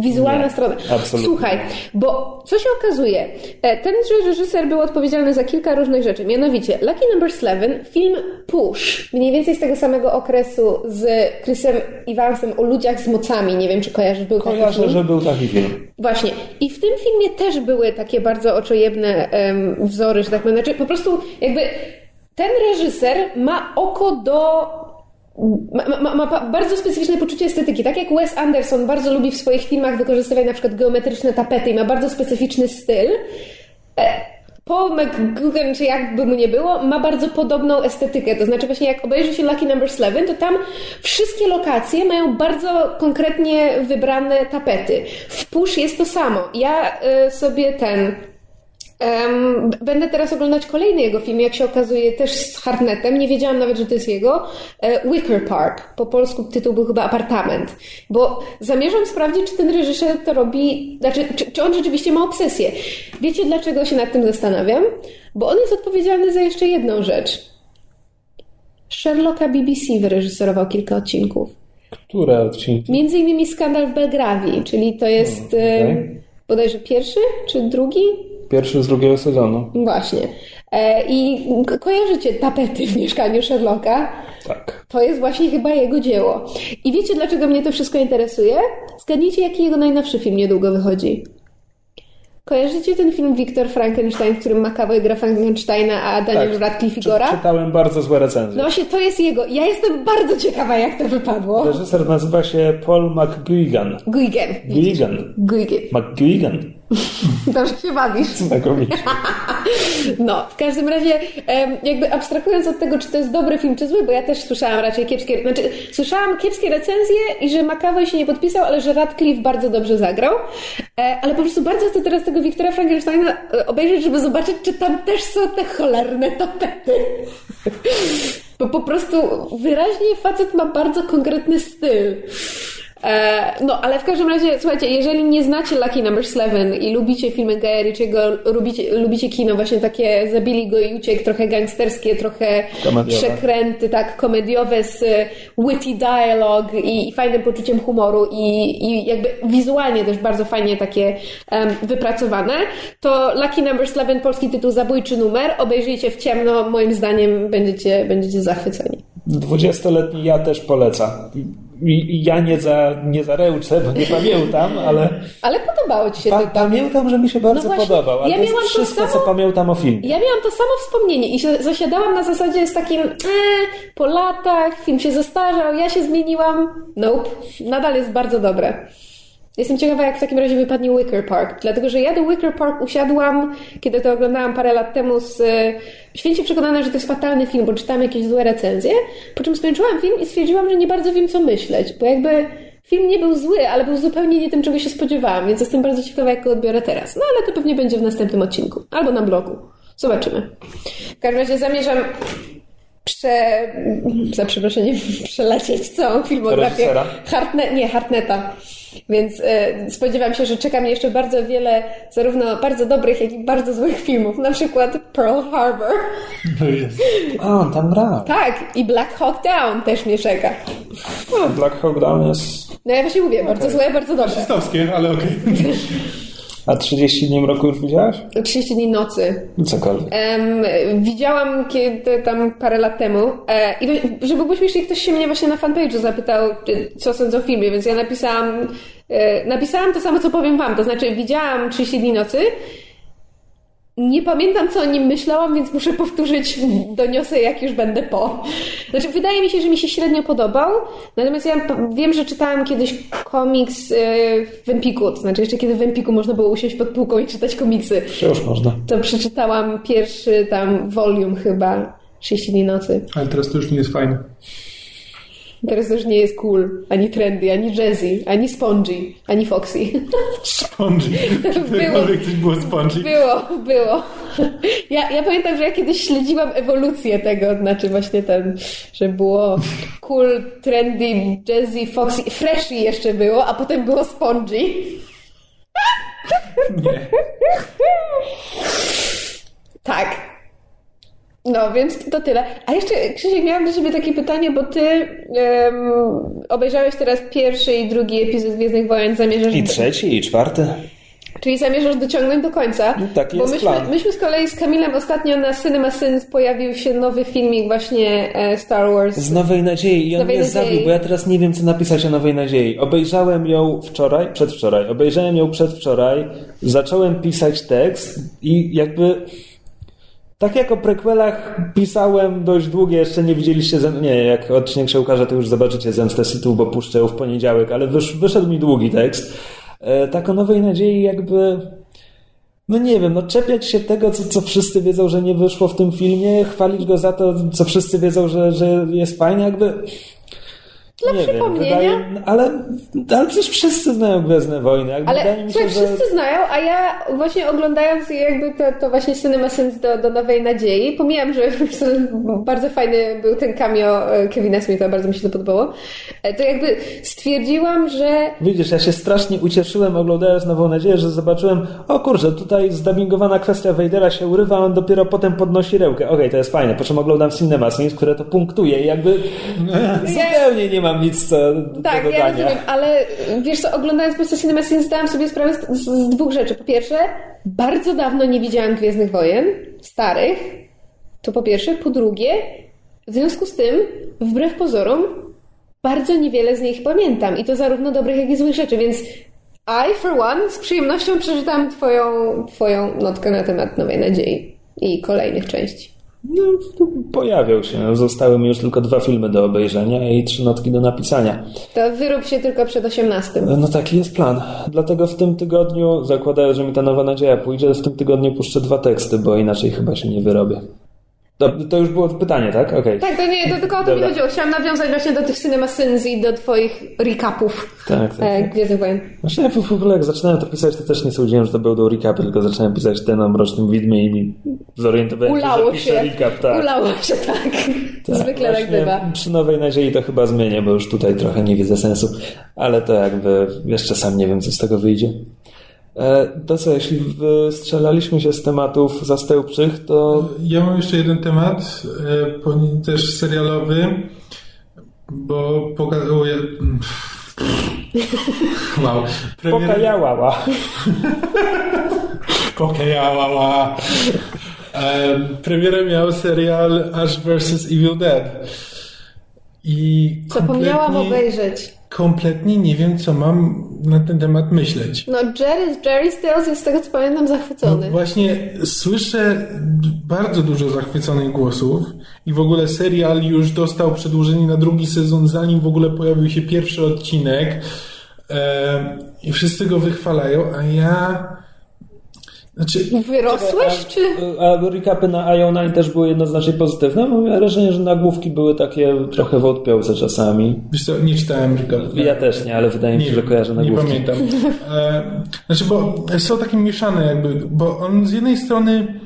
wizualna nie, strona. Absolutnie. Słuchaj, bo co się okazuje? E, Tenże reżyser był odpowiedzialny za kilka różnych rzeczy, mianowicie Lucky Number 11, film Push, mniej więcej z tego samego okresu z Chrisem Evansem o ludziach z mocami, nie wiem czy kojarzysz, był taki Kojarzę, film. że był taki film. Właśnie. I w tym filmie też były takie bardzo oczojebne um, wzory, że tak powiem. Znaczy, po prostu jakby ten reżyser ma oko do ma, ma, ma, bardzo specyficzne poczucie estetyki. Tak jak Wes Anderson bardzo lubi w swoich filmach wykorzystywać na przykład geometryczne tapety i ma bardzo specyficzny styl. E, Paul McGugan, czy jakby mu nie było, ma bardzo podobną estetykę. To znaczy właśnie jak obejrzy się Lucky Number 11, to tam wszystkie lokacje mają bardzo konkretnie wybrane tapety. W Push jest to samo. Ja y, sobie ten Um, będę teraz oglądać kolejny jego film, jak się okazuje, też z Hartnetem. Nie wiedziałam nawet, że to jest jego. E, Wicker Park. Po polsku tytuł był chyba Apartament. Bo zamierzam sprawdzić, czy ten reżyser to robi, znaczy, czy, czy on rzeczywiście ma obsesję. Wiecie, dlaczego się nad tym zastanawiam? Bo on jest odpowiedzialny za jeszcze jedną rzecz. Sherlocka BBC wyreżyserował kilka odcinków. Które odcinki? Między innymi Skandal w Belgrawii, czyli to jest hmm, okay. bodajże pierwszy czy drugi? Pierwszy z drugiego sezonu. Właśnie. E, I kojarzycie tapety w mieszkaniu Sherlocka? Tak. To jest właśnie chyba jego dzieło. I wiecie, dlaczego mnie to wszystko interesuje? Zgadnijcie, jaki jego najnowszy film niedługo wychodzi. Kojarzycie ten film Viktor Frankenstein, w którym McAvoy gra Frankensteina, a Daniel tak. Radcliffe Igora? Czy, czytałem bardzo złe recenzje. No właśnie, to jest jego. Ja jestem bardzo ciekawa, jak to wypadło. Reżyser nazywa się Paul McGuigan. Guigan. Guigan. Guigan. McGuigan. Dobrze się bawisz. Znakomicie. No, w każdym razie, jakby abstrahując od tego, czy to jest dobry film, czy zły, bo ja też słyszałam raczej kiepskie, znaczy słyszałam kiepskie recenzje i że McAvoy się nie podpisał, ale że Radcliffe bardzo dobrze zagrał, e, ale po prostu bardzo chcę teraz tego Wiktora Frankensteina e, obejrzeć, żeby zobaczyć, czy tam też są te cholerne tapety. Bo po prostu wyraźnie facet ma bardzo konkretny styl. No, ale w każdym razie, słuchajcie, jeżeli nie znacie Lucky Number 11 i lubicie filmy Guy Ritchiego, lubicie, lubicie kino właśnie takie zabili go i uciek, trochę gangsterskie, trochę komediowe. przekręty, tak, komediowe z witty dialogue i, i fajnym poczuciem humoru i, i jakby wizualnie też bardzo fajnie takie um, wypracowane, to Lucky Number 11, polski tytuł Zabójczy numer, obejrzyjcie w ciemno, moim zdaniem będziecie, będziecie zachwyceni. 20-letni ja też polecam. I ja nie za, nie za ręce, bo nie pamiętam, ale... Ale podobało Ci się pa, to? Pamiętam, że mi się bardzo no właśnie, podobał, ale ja to miałam wszystko, to samo, co pamiętam o filmie. Ja miałam to samo wspomnienie i zasiadałam na zasadzie z takim e, po latach, film się zestarzał, ja się zmieniłam. Nope. Nadal jest bardzo dobre. Jestem ciekawa, jak w takim razie wypadnie Wicker Park, dlatego że ja do Wicker Park usiadłam, kiedy to oglądałam parę lat temu, z e, święcie przekonana, że to jest fatalny film, bo czytałam jakieś złe recenzje, po czym skończyłam film i stwierdziłam, że nie bardzo wiem, co myśleć, bo jakby film nie był zły, ale był zupełnie nie tym, czego się spodziewałam, więc jestem bardzo ciekawa, jak go odbiorę teraz. No ale to pewnie będzie w następnym odcinku, albo na blogu. Zobaczymy. W każdym razie zamierzam prze... za przeproszeniem przelecieć całą filmografię Hartne... nie, Hartneta. Więc e, spodziewam się, że czeka mnie jeszcze bardzo wiele zarówno bardzo dobrych, jak i bardzo złych filmów. Na przykład Pearl Harbor. No jest. A, tam brał. Tak, i Black Hawk Down też mnie czeka. No, Black Hawk Down jest... No ja właśnie mówię, bardzo złe, bardzo dobre. Fascystowskie, ale okej. Okay. A 30 dni mroku już widziałaś? 30 dni nocy. Cokolwiek. Um, widziałam kiedy tam parę lat temu e, i żeby było śmiesznie, ktoś się mnie właśnie na fanpage'u zapytał, co sądzę o filmie, więc ja napisałam e, napisałam to samo, co powiem wam, to znaczy widziałam 30 dni nocy nie pamiętam, co o nim myślałam, więc muszę powtórzyć, doniosę jak już będę po. Znaczy, wydaje mi się, że mi się średnio podobał, natomiast ja wiem, że czytałam kiedyś komiks y, w Empiku, to znaczy jeszcze kiedy w Empiku można było usiąść pod półką i czytać komiksy. Już można. To przeczytałam pierwszy tam volume chyba, 30 dni nocy. Ale teraz to już nie jest fajne. Teraz już nie jest cool, ani trendy, ani jazzy, ani spongy, ani foxy. Spongy. Było. coś było spongy. Było, było. Ja, ja pamiętam, że ja kiedyś śledziłam ewolucję tego, znaczy właśnie ten, że było cool, trendy, jazzy, foxy, freshy jeszcze było, a potem było spongy. Nie. Tak. No, więc to tyle. A jeszcze, Krzysiek, miałam do Ciebie takie pytanie, bo Ty um, obejrzałeś teraz pierwszy i drugi epizod Gwiezdnych Wojen, zamierzasz... I trzeci, i czwarty. Czyli zamierzasz dociągnąć do końca? No, taki Bo jest myśmy, plan. myśmy z kolei z Kamilem ostatnio na Cinema Sins pojawił się nowy filmik właśnie e, Star Wars. Z Nowej Nadziei i on Nowej mnie Nadziei. zabił, bo ja teraz nie wiem, co napisać o Nowej Nadziei. Obejrzałem ją wczoraj, przedwczoraj, obejrzałem ją przedwczoraj, zacząłem pisać tekst i jakby... Tak jak o prequelach pisałem dość długie, jeszcze nie widzieliście, nie, jak odcinek się ukaże, to już zobaczycie Zemstę Sithów, bo puszczę w poniedziałek, ale wysz... wyszedł mi długi tekst. E, tak o Nowej Nadziei jakby... No nie wiem, no czepiać się tego, co, co wszyscy wiedzą, że nie wyszło w tym filmie, chwalić go za to, co wszyscy wiedzą, że, że jest fajnie, jakby... Dla nie przypomnienia. Wiem, wydaje, ale, ale przecież wszyscy znają Gwiezdne Wojny. Jakby Ale mi się, że... wszyscy znają, a ja właśnie oglądając jakby to, to właśnie Cinema Sins do, do Nowej Nadziei, pomijam, że bardzo fajny był ten cameo e, Kevina Smitha, bardzo mi się to podobało, e, to jakby stwierdziłam, że Widzisz, ja się strasznie ucieszyłem oglądając Nową Nadzieję, że zobaczyłem, o kurczę, tutaj zdubbingowana kwestia Vadera się urywa, a on dopiero potem podnosi rękę. Okej, to jest fajne, po czym oglądam Cinema Sins, które to punktuje i jakby zupełnie nie mam nic co Tak, do ja dodania. rozumiem, ale wiesz co, oglądając prostu Cinema Sins zdałam sobie sprawę z, z, z dwóch rzeczy. Po pierwsze, bardzo dawno nie widziałam Gwiezdnych Wojen, starych, to po pierwsze. Po drugie, w związku z tym, wbrew pozorom, bardzo niewiele z nich pamiętam. I to zarówno dobrych, jak i złych rzeczy, więc I, for one, z przyjemnością przeczytam twoją, twoją notkę na temat Nowej Nadziei i kolejnych części. No, to pojawią się. Zostały mi już tylko dwa filmy do obejrzenia i trzy notki do napisania. To wyrób się tylko przed 18. No taki jest plan. Dlatego w tym tygodniu, zakładając, że mi ta nowa nadzieja pójdzie, w tym tygodniu puszczę dwa teksty, bo inaczej chyba się nie wyrobię. To, to już było pytanie, tak? Okej. Tak, to nie, to tylko o to mi chodziło. Chciałam nawiązać właśnie do tych Cinema Sins i do twoich recapów Tak, tak. e, Gwiezdnych Wojen. Właśnie ja w ogóle jak zaczynałem to pisać, to też nie sądziłem, że to będą recapy, tylko zacząłem pisać ten o Mrocznym Widmie i mi zorientowałem się, Ulało że się. recap, tak. Ulało się, tak. Tak, Zwykle tak bywa. Przy Nowej Nadziei to chyba zmienię, bo już tutaj trochę nie widzę sensu, ale to jakby jeszcze sam nie wiem, co z tego wyjdzie. E, To co, jeśli strzelaliśmy się z tematów zastępczych, to Ja mam jeszcze jeden temat, e, też serialowy, bo pokazuje... Wow. Premier... pokajałała. Pokajała. E, premierę miał serial Ash vs. Evil Dead. I Zapomniałam obejrzeć. Kompletnie nie wiem, co mam na ten temat myśleć. No, Jerry, Jerry Stills jest z tego, co pamiętam, No zachwycony. właśnie słyszę bardzo dużo zachwyconych głosów i w ogóle serial już dostał przedłużenie na drugi sezon, zanim w ogóle pojawił się pierwszy odcinek e, i wszyscy go wychwalają, a ja... Znaczy, Wyrosłeś, czy... A recapy na IO9 też były jednoznacznie pozytywne? Miałem wrażenie, że nagłówki były takie trochę wątpiące czasami. wiesz co, nie czytałem recapów. Ja też nie, ale wydaje mi się, że kojarzę nie nagłówki. pamiętam. E, znaczy, bo są takie mieszane jakby, bo on z jednej strony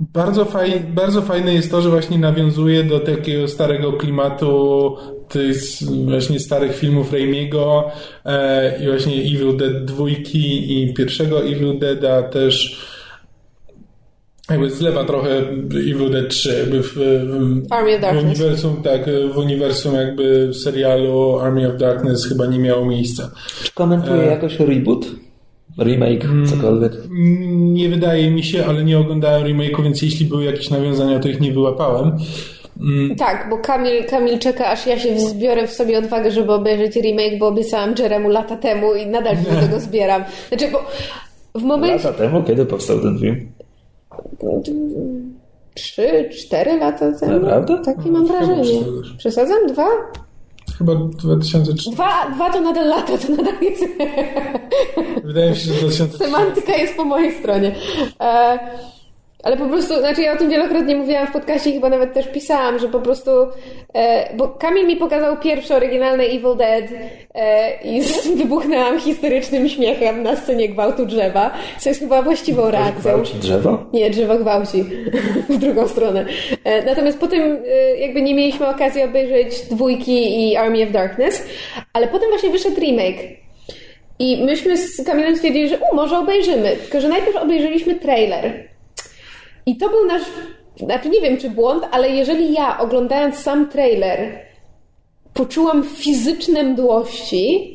bardzo, faj, bardzo fajne jest to, że właśnie nawiązuje do takiego starego klimatu tych właśnie starych filmów Raimiego e, i właśnie Evil Dead dwójki i pierwszego Evil Deada też jakby zlewa trochę Evil Dead 3 jakby w, w, Army of w Darkness. uniwersum, tak, w uniwersum jakby serialu Army of Darkness chyba nie miało miejsca. Czy komentuje E. jakoś reboot? Remake, cokolwiek? Nie wydaje mi się, ale nie oglądałem remake'u, więc jeśli były jakieś nawiązania, to ich nie wyłapałem. Tak, bo Kamil, Kamil czeka, aż ja się zbiorę w sobie odwagę, żeby obejrzeć remake, bo obiecałam Jeremu lata temu i nadal się do tego zbieram. Znaczy, bo w momencie... Lata temu? Kiedy powstał ten film? Trzy, cztery lata temu. Naprawdę? Takie mam wrażenie. Przesadzam? Dwa? Chyba 2003. Dwa, dwa to nadal lata, to nadal jest... Wydaje mi się, że 2003. Semantyka jest po mojej stronie. E, ale po prostu, znaczy ja o tym wielokrotnie mówiłam w podcaście i chyba nawet też pisałam, że po prostu, e, bo Kamil mi pokazał pierwsze oryginalne Evil Dead e, i wybuchnęłam historycznym śmiechem na scenie gwałtu drzewa, co jest chyba właściwą reakcją. Gwałci drzewo? Nie, drzewo gwałci w drugą stronę. E, natomiast potem e, jakby nie mieliśmy okazji obejrzeć dwójki i Army of Darkness, ale potem właśnie wyszedł remake. I myśmy z Kamilem stwierdzili, że u, może obejrzymy. Tylko, że najpierw obejrzeliśmy trailer. I to był nasz, znaczy nie wiem czy błąd, ale jeżeli ja oglądając sam trailer poczułam fizyczne mdłości,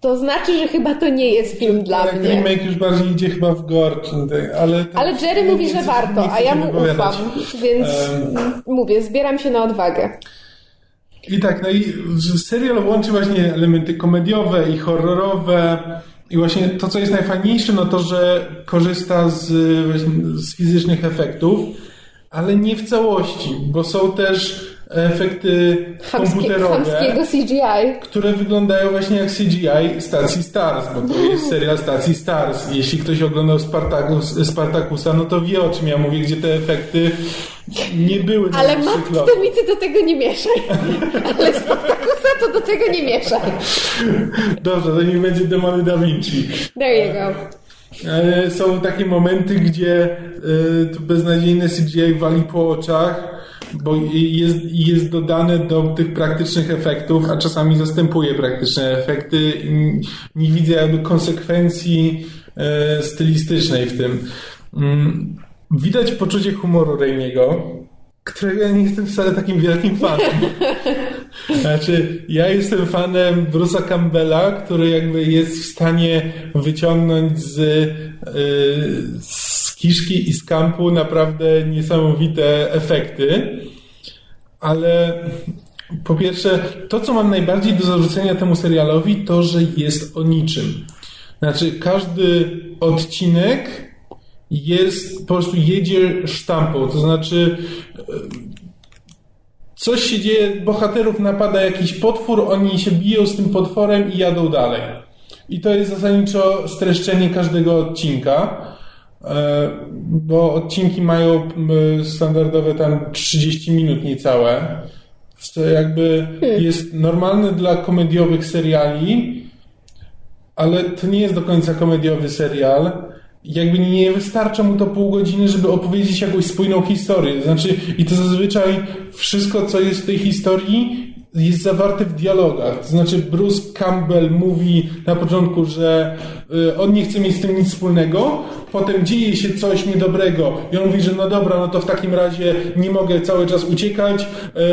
to znaczy, że chyba to nie jest film dla Tak, mnie. remake już bardziej idzie chyba w gore, ale... Ale Jerry mówi, że warto, a ja mu ufam, więc mówię, zbieram się na odwagę. I tak, no i serial łączy właśnie elementy komediowe i horrorowe. I właśnie to, co jest najfajniejsze, no to, że korzysta z, z fizycznych efektów, ale nie w całości, bo są też efekty komputerowe, które wyglądają właśnie jak CGI stacji Stars, bo to jest serial stacji Stars. Jeśli ktoś oglądał Spartacus, Spartakusa, no to wie o czym ja mówię, gdzie te efekty nie były Ale matki, to mi ty do tego nie mieszaj. Ale Spartakusa to do tego nie mieszaj. Dobrze, to niech będzie Demony Da Vinci. There you go. Ale są takie momenty, gdzie to beznadziejne CGI wali po oczach, bo jest, jest dodane do tych praktycznych efektów, a czasami zastępuje praktyczne efekty. Nie widzę jakby konsekwencji y, stylistycznej w tym. Y, widać poczucie humoru Raimiego, którego ja nie jestem wcale takim wielkim fanem. Znaczy, ja jestem fanem Bruce'a Campbella, który jakby jest w stanie wyciągnąć z, yy, z kiszki i z kampu naprawdę niesamowite efekty. Ale po pierwsze, to co mam najbardziej do zarzucenia temu serialowi, to że jest o niczym. Znaczy, każdy odcinek jest, po prostu jedzie sztampą, to znaczy coś się dzieje, bohaterów napada jakiś potwór, oni się biją z tym potworem i jadą dalej. I to jest zasadniczo streszczenie każdego odcinka, bo odcinki mają standardowe tam 30 minut niecałe, co jakby jest normalne dla komediowych seriali, ale to nie jest do końca komediowy serial jakby nie wystarcza mu to pół godziny, żeby opowiedzieć jakąś spójną historię. Znaczy, i to zazwyczaj wszystko, co jest w tej historii, jest zawarte w dialogach. To znaczy, Bruce Campbell mówi na początku, że on nie chce mieć z tym nic wspólnego, potem dzieje się coś niedobrego i on mówi, że no dobra, no to w takim razie nie mogę cały czas uciekać,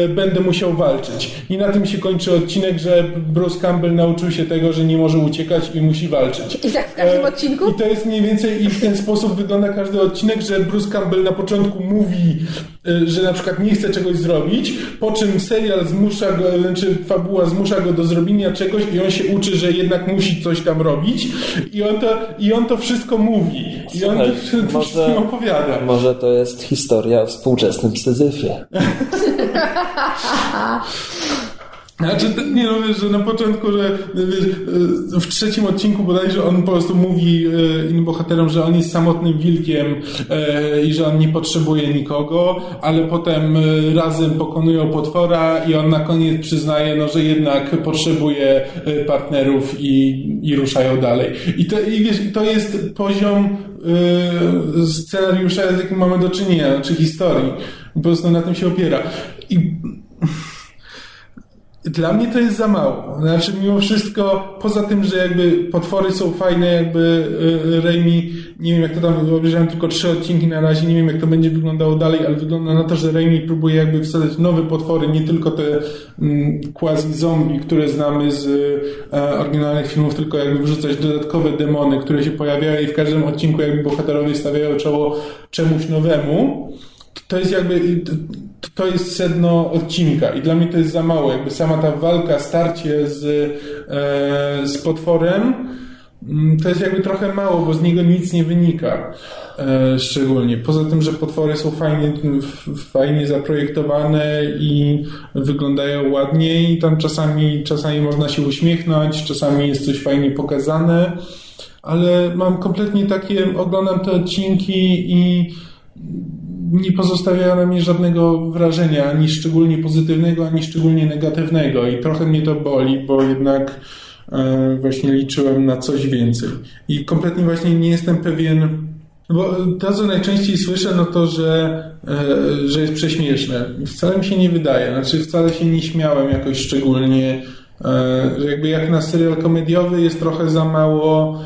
y, będę musiał walczyć. I na tym się kończy odcinek, że Bruce Campbell nauczył się tego, że nie może uciekać i musi walczyć. I tak w każdym E, odcinku? I to jest mniej więcej i w ten sposób wygląda każdy odcinek, że Bruce Campbell na początku mówi, y, że na przykład nie chce czegoś zrobić, po czym serial zmusza go, czy fabuła zmusza go do zrobienia czegoś i on się uczy, że jednak musi coś tam robić i on to, i on to wszystko mówi. I on Słuchaj, to wszystko może- opowiada. Może to jest historia o współczesnym Syzyfie. Znaczy, nie no wiesz, że na początku, że wiesz, y, w trzecim odcinku bodajże on po prostu mówi y, innym bohaterom, że on jest samotnym wilkiem y, i że on nie potrzebuje nikogo, ale potem razem pokonują potwora i on na koniec przyznaje, no, że jednak potrzebuje partnerów i, i ruszają dalej. I to, i wiesz, to jest poziom scenariusza, z jakim mamy do czynienia, czy historii. Po prostu na tym się opiera. I dla mnie to jest za mało. Znaczy, mimo wszystko, poza tym, że jakby potwory są fajne, jakby y, Raimi, nie wiem jak to tam, obejrzałem tylko trzy odcinki na razie, nie wiem jak to będzie wyglądało dalej, ale wygląda na to, że Raimi próbuje jakby wsadzać nowe potwory, nie tylko te mm, quasi zombie, które znamy z e, oryginalnych filmów, tylko jakby wrzucać dodatkowe demony, które się pojawiają i w każdym odcinku jakby bohaterowie stawiają czoło czemuś nowemu. To jest jakby, to- jest sedno odcinka i dla mnie to jest za mało. Jakby sama ta walka, starcie z, e, z potworem mm, to jest jakby trochę mało, bo z niego nic nie wynika e, szczególnie. Poza tym, że potwory są fajnie, fajnie zaprojektowane i wyglądają ładnie i tam czasami, czasami można się uśmiechnąć, czasami jest coś fajnie pokazane, ale mam kompletnie takie, oglądam te odcinki i nie pozostawiają na mnie żadnego wrażenia, ani szczególnie pozytywnego, ani szczególnie negatywnego i trochę mnie to boli, bo jednak e, właśnie liczyłem na coś więcej. I kompletnie właśnie nie jestem pewien, bo to, co najczęściej słyszę, no to, że, e, że jest prześmieszne. Wcale mi się nie wydaje, znaczy wcale się nie śmiałem jakoś szczególnie, e, że jakby jak na serial komediowy jest trochę za mało,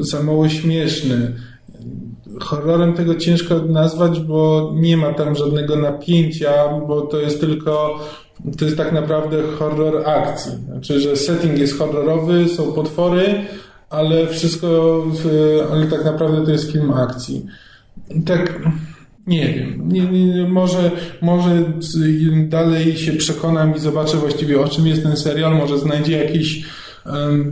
za mało śmieszny horrorem tego ciężko nazwać, bo nie ma tam żadnego napięcia, bo to jest tylko to jest tak naprawdę horror akcji. Znaczy, że setting jest horrorowy, są potwory, ale wszystko, ale tak naprawdę to jest film akcji. Tak, nie wiem. Nie, nie, może, może dalej się przekonam i zobaczę właściwie o czym jest ten serial. Może znajdzie jakiś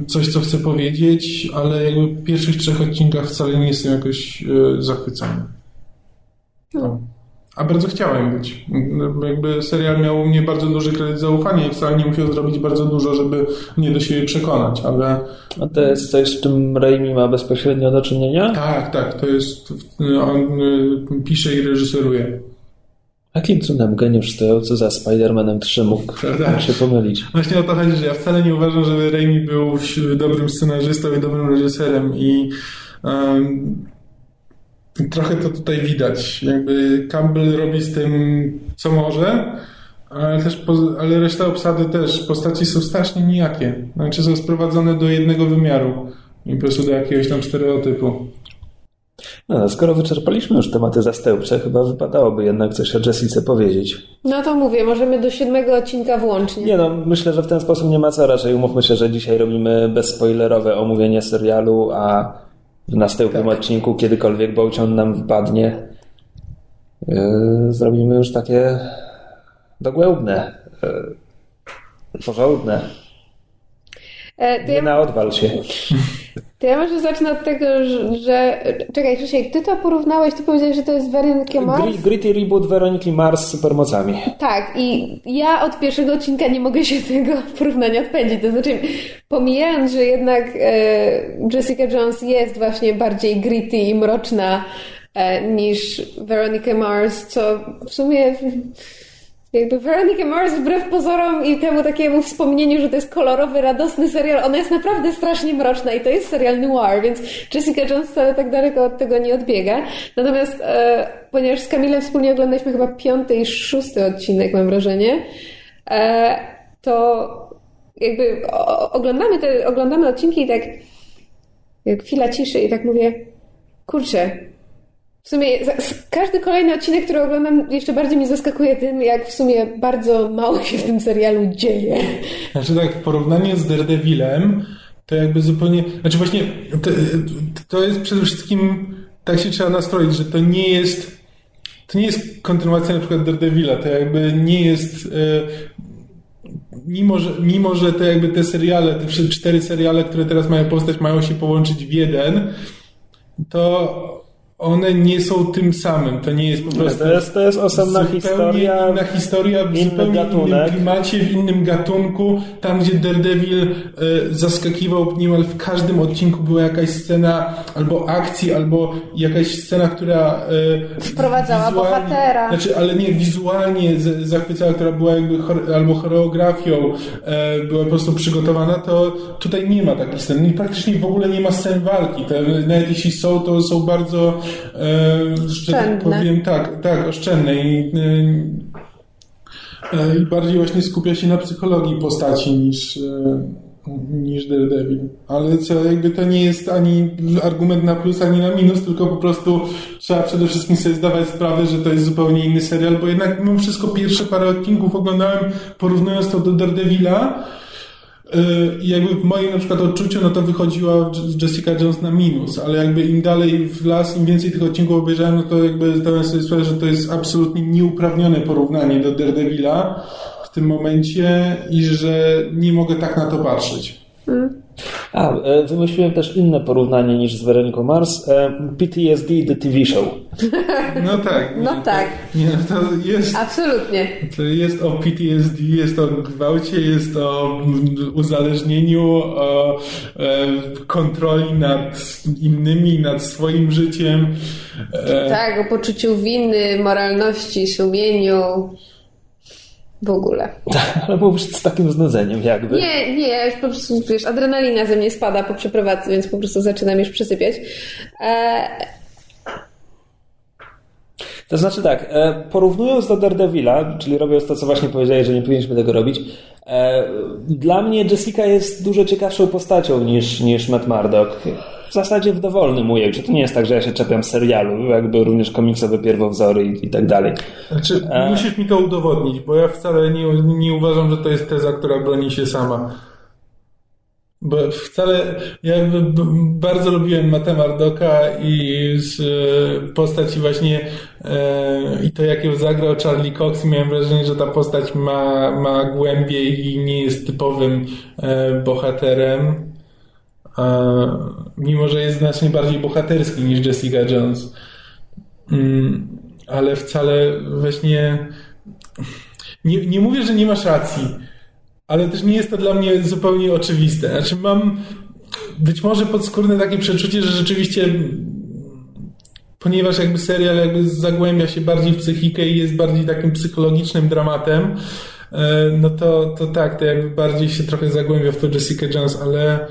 coś, co chcę powiedzieć, ale jakby w pierwszych trzech odcinkach wcale nie jestem jakoś e, zachwycony. No. A bardzo chciałem być. Jakby serial miał u mnie bardzo duży kredyt zaufania i wcale nie musiał zrobić bardzo dużo, żeby mnie do siebie przekonać, ale... A to jest coś, z czym Raimi ma bezpośrednio do czynienia? Tak, tak. To jest... On e, pisze i reżyseruje. Jakim cudem geniusz stojący za Spider-Manem 3 mógł tak. się pomylić? Właśnie o to chodzi, że ja wcale nie uważam, żeby Raimi był dobrym scenarzystą i dobrym reżyserem i um, trochę to tutaj widać. Jakby Campbell robi z tym co może, ale, też, ale reszta obsady też. Postaci są strasznie nijakie. Znaczy są sprowadzone do jednego wymiaru i po prostu do jakiegoś tam stereotypu. No, skoro wyczerpaliśmy już tematy zastępcze, chyba wypadałoby jednak coś o Jessice powiedzieć. No to mówię, możemy do siódmego odcinka włącznie. Nie no, myślę, że w ten sposób nie ma co. Raczej umówmy się, że dzisiaj robimy bezspoilerowe omówienie serialu, a w następnym tak. odcinku, kiedykolwiek Bołcion nam wypadnie, yy, zrobimy już takie dogłębne, yy, porządne. E, nie ja... na odwal się. To ja może zacznę od tego, że... że... Czekaj, Krzysiek, ty to porównałeś, ty powiedziałeś, że to jest Weronika Mars? Gritty reboot Weroniki Mars z supermocami. Tak, i ja od pierwszego odcinka nie mogę się tego porównania odpędzić. To znaczy, pomijając, że jednak e, Jessica Jones jest właśnie bardziej gritty i mroczna e, niż Veronica Mars, co w sumie jakby Veronica Mars wbrew pozorom i temu takiemu wspomnieniu, że to jest kolorowy, radosny serial, ona jest naprawdę strasznie mroczna i to jest serial noir, więc Jessica Jones wcale tak daleko od tego nie odbiega. Natomiast e, ponieważ z Kamilem wspólnie oglądaliśmy chyba piąty i szósty odcinek, mam wrażenie, e, to jakby o, oglądamy te oglądamy odcinki i tak jak chwila ciszy i tak mówię, kurczę, w sumie każdy kolejny odcinek, który oglądam, jeszcze bardziej mnie zaskakuje tym, jak w sumie bardzo mało się w tym serialu dzieje. Znaczy tak, w porównaniu z Daredevilem, to jakby zupełnie... Znaczy właśnie, to, to jest przede wszystkim... Tak się trzeba nastroić, że to nie jest... To nie jest kontynuacja na przykład Daredevila, to jakby nie jest... E, mimo, że, mimo, że te jakby te seriale, te cztery seriale, które teraz mają powstać, mają się połączyć w jeden, to one nie są tym samym. To nie jest po prostu. To jest, to jest osobna historia. Inna historia w zupełnie gatunek. innym klimacie, w innym gatunku. Tam, gdzie Daredevil e, zaskakiwał niemal w każdym odcinku była jakaś scena albo akcji, albo jakaś scena, która e, wprowadzała bohatera. Znaczy, ale nie wizualnie z, zachwycała, która była jakby albo choreografią e, była po prostu przygotowana, to tutaj nie ma takich scen. Praktycznie w ogóle nie ma scen walki. Te, nawet jeśli są, to są bardzo że tak powiem, tak, tak, oszczędne i, e, e, i bardziej właśnie skupia się na psychologii postaci niż, e, niż Daredevil. Ale co, jakby to nie jest ani argument na plus, ani na minus, tylko po prostu trzeba przede wszystkim sobie zdawać sprawę, że to jest zupełnie inny serial, bo jednak mimo wszystko pierwsze parę odcinków oglądałem porównując to do Daredevila, i jakby w moim na przykład odczuciu, no to wychodziła Jessica Jones na minus, ale jakby im dalej w las, im więcej tych odcinków obejrzałem, no to jakby zdałem sobie sprawę, że to jest absolutnie nieuprawnione porównanie do Daredevila w tym momencie i że nie mogę tak na to patrzeć. Hmm. A, e, wymyśliłem też inne porównanie niż z Weroniką Mars. E, PTSD The TV Show. No tak. No tak. Nie, to jest... Absolutnie. To jest o PTSD, jest o gwałcie, jest o uzależnieniu, o e, kontroli nad innymi, nad swoim życiem. Tak, o poczuciu winy, moralności, sumieniu. W ogóle. Ale mówisz z takim znudzeniem jakby. Nie, nie, po prostu, wiesz, adrenalina ze mnie spada po przeprowadzce, więc po prostu zaczynam już przysypiać. E... To znaczy tak, e, porównując do Daredevila, czyli robiąc to, co właśnie powiedziałeś, że nie powinniśmy tego robić, e, dla mnie Jessica jest dużo ciekawszą postacią niż, niż Matt Murdock. W zasadzie w dowolnym ujęciu. To nie jest tak, że ja się czepiam serialu, jakby również komiksowe pierwowzory i, i tak dalej. Znaczy, e... musisz mi to udowodnić, bo ja wcale nie, nie uważam, że to jest teza, która broni się sama. Bo wcale, ja bardzo lubiłem Matta Mardoka i z e, postaci właśnie e, i to jak ją zagrał Charlie Cox miałem wrażenie, że ta postać ma, ma głębię i nie jest typowym e, bohaterem. Mimo, że jest znacznie bardziej bohaterski niż Jessica Jones. Mm, ale wcale właśnie nie, nie mówię, że nie masz racji ale też nie jest to dla mnie zupełnie oczywiste. Znaczy mam być może podskórne takie przeczucie, że rzeczywiście ponieważ jakby serial jakby zagłębia się bardziej w psychikę i jest bardziej takim psychologicznym dramatem, e, no to, to tak, to jakby bardziej się trochę zagłębia w to Jessica Jones, ale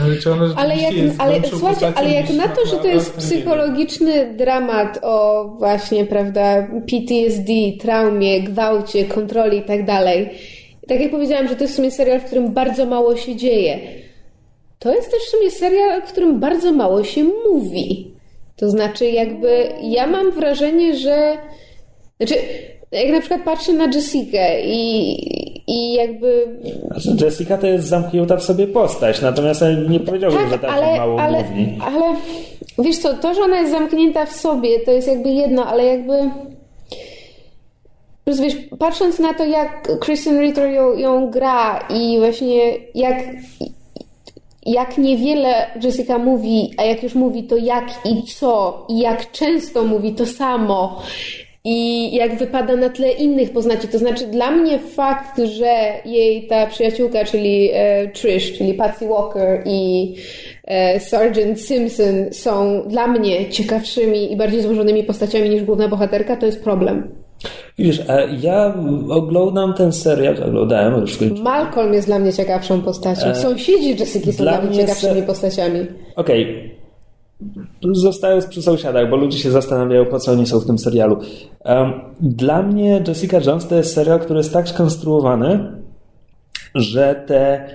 ale, czy ale jak, ale, słuchajcie, ale jak na to, że to jest psychologiczny dramat o właśnie, prawda, PTSD, traumie, gwałcie, kontroli i tak dalej. Tak jak powiedziałam, że to jest w sumie serial, w którym bardzo mało się dzieje. To jest też w sumie serial, w którym bardzo mało się mówi. To znaczy, jakby ja mam wrażenie, że. Znaczy, jak na przykład patrzę na Jessica i, i jakby... Znaczy Jessica to jest zamknięta w sobie postać, natomiast ja nie powiedziałbym, tak, że tak ale, mało ale, mówi. Ale wiesz co, to, że ona jest zamknięta w sobie, to jest jakby jedno, ale jakby... Plus wiesz, patrząc na to, jak Kristen Ritter ją, ją gra i właśnie jak, jak niewiele Jessica mówi, a jak już mówi, to jak i co, i jak często mówi to samo, i jak wypada na tle innych postaci. To znaczy, dla mnie fakt, że jej ta przyjaciółka, czyli e, Trish, czyli Patsy Walker i e, Sergeant Simpson są dla mnie ciekawszymi i bardziej złożonymi postaciami niż główna bohaterka, to jest problem. Widzisz, ja oglądam ten serial, oglądałem już Malcolm jest dla mnie ciekawszą postacią. E, Sąsiedzi Jessica są dla, dla mnie ciekawszymi se... postaciami. Okej, okay zostając przy sąsiadach, bo ludzie się zastanawiają, po co oni są w tym serialu. Dla mnie Jessica Jones to jest serial, który jest tak skonstruowany, że te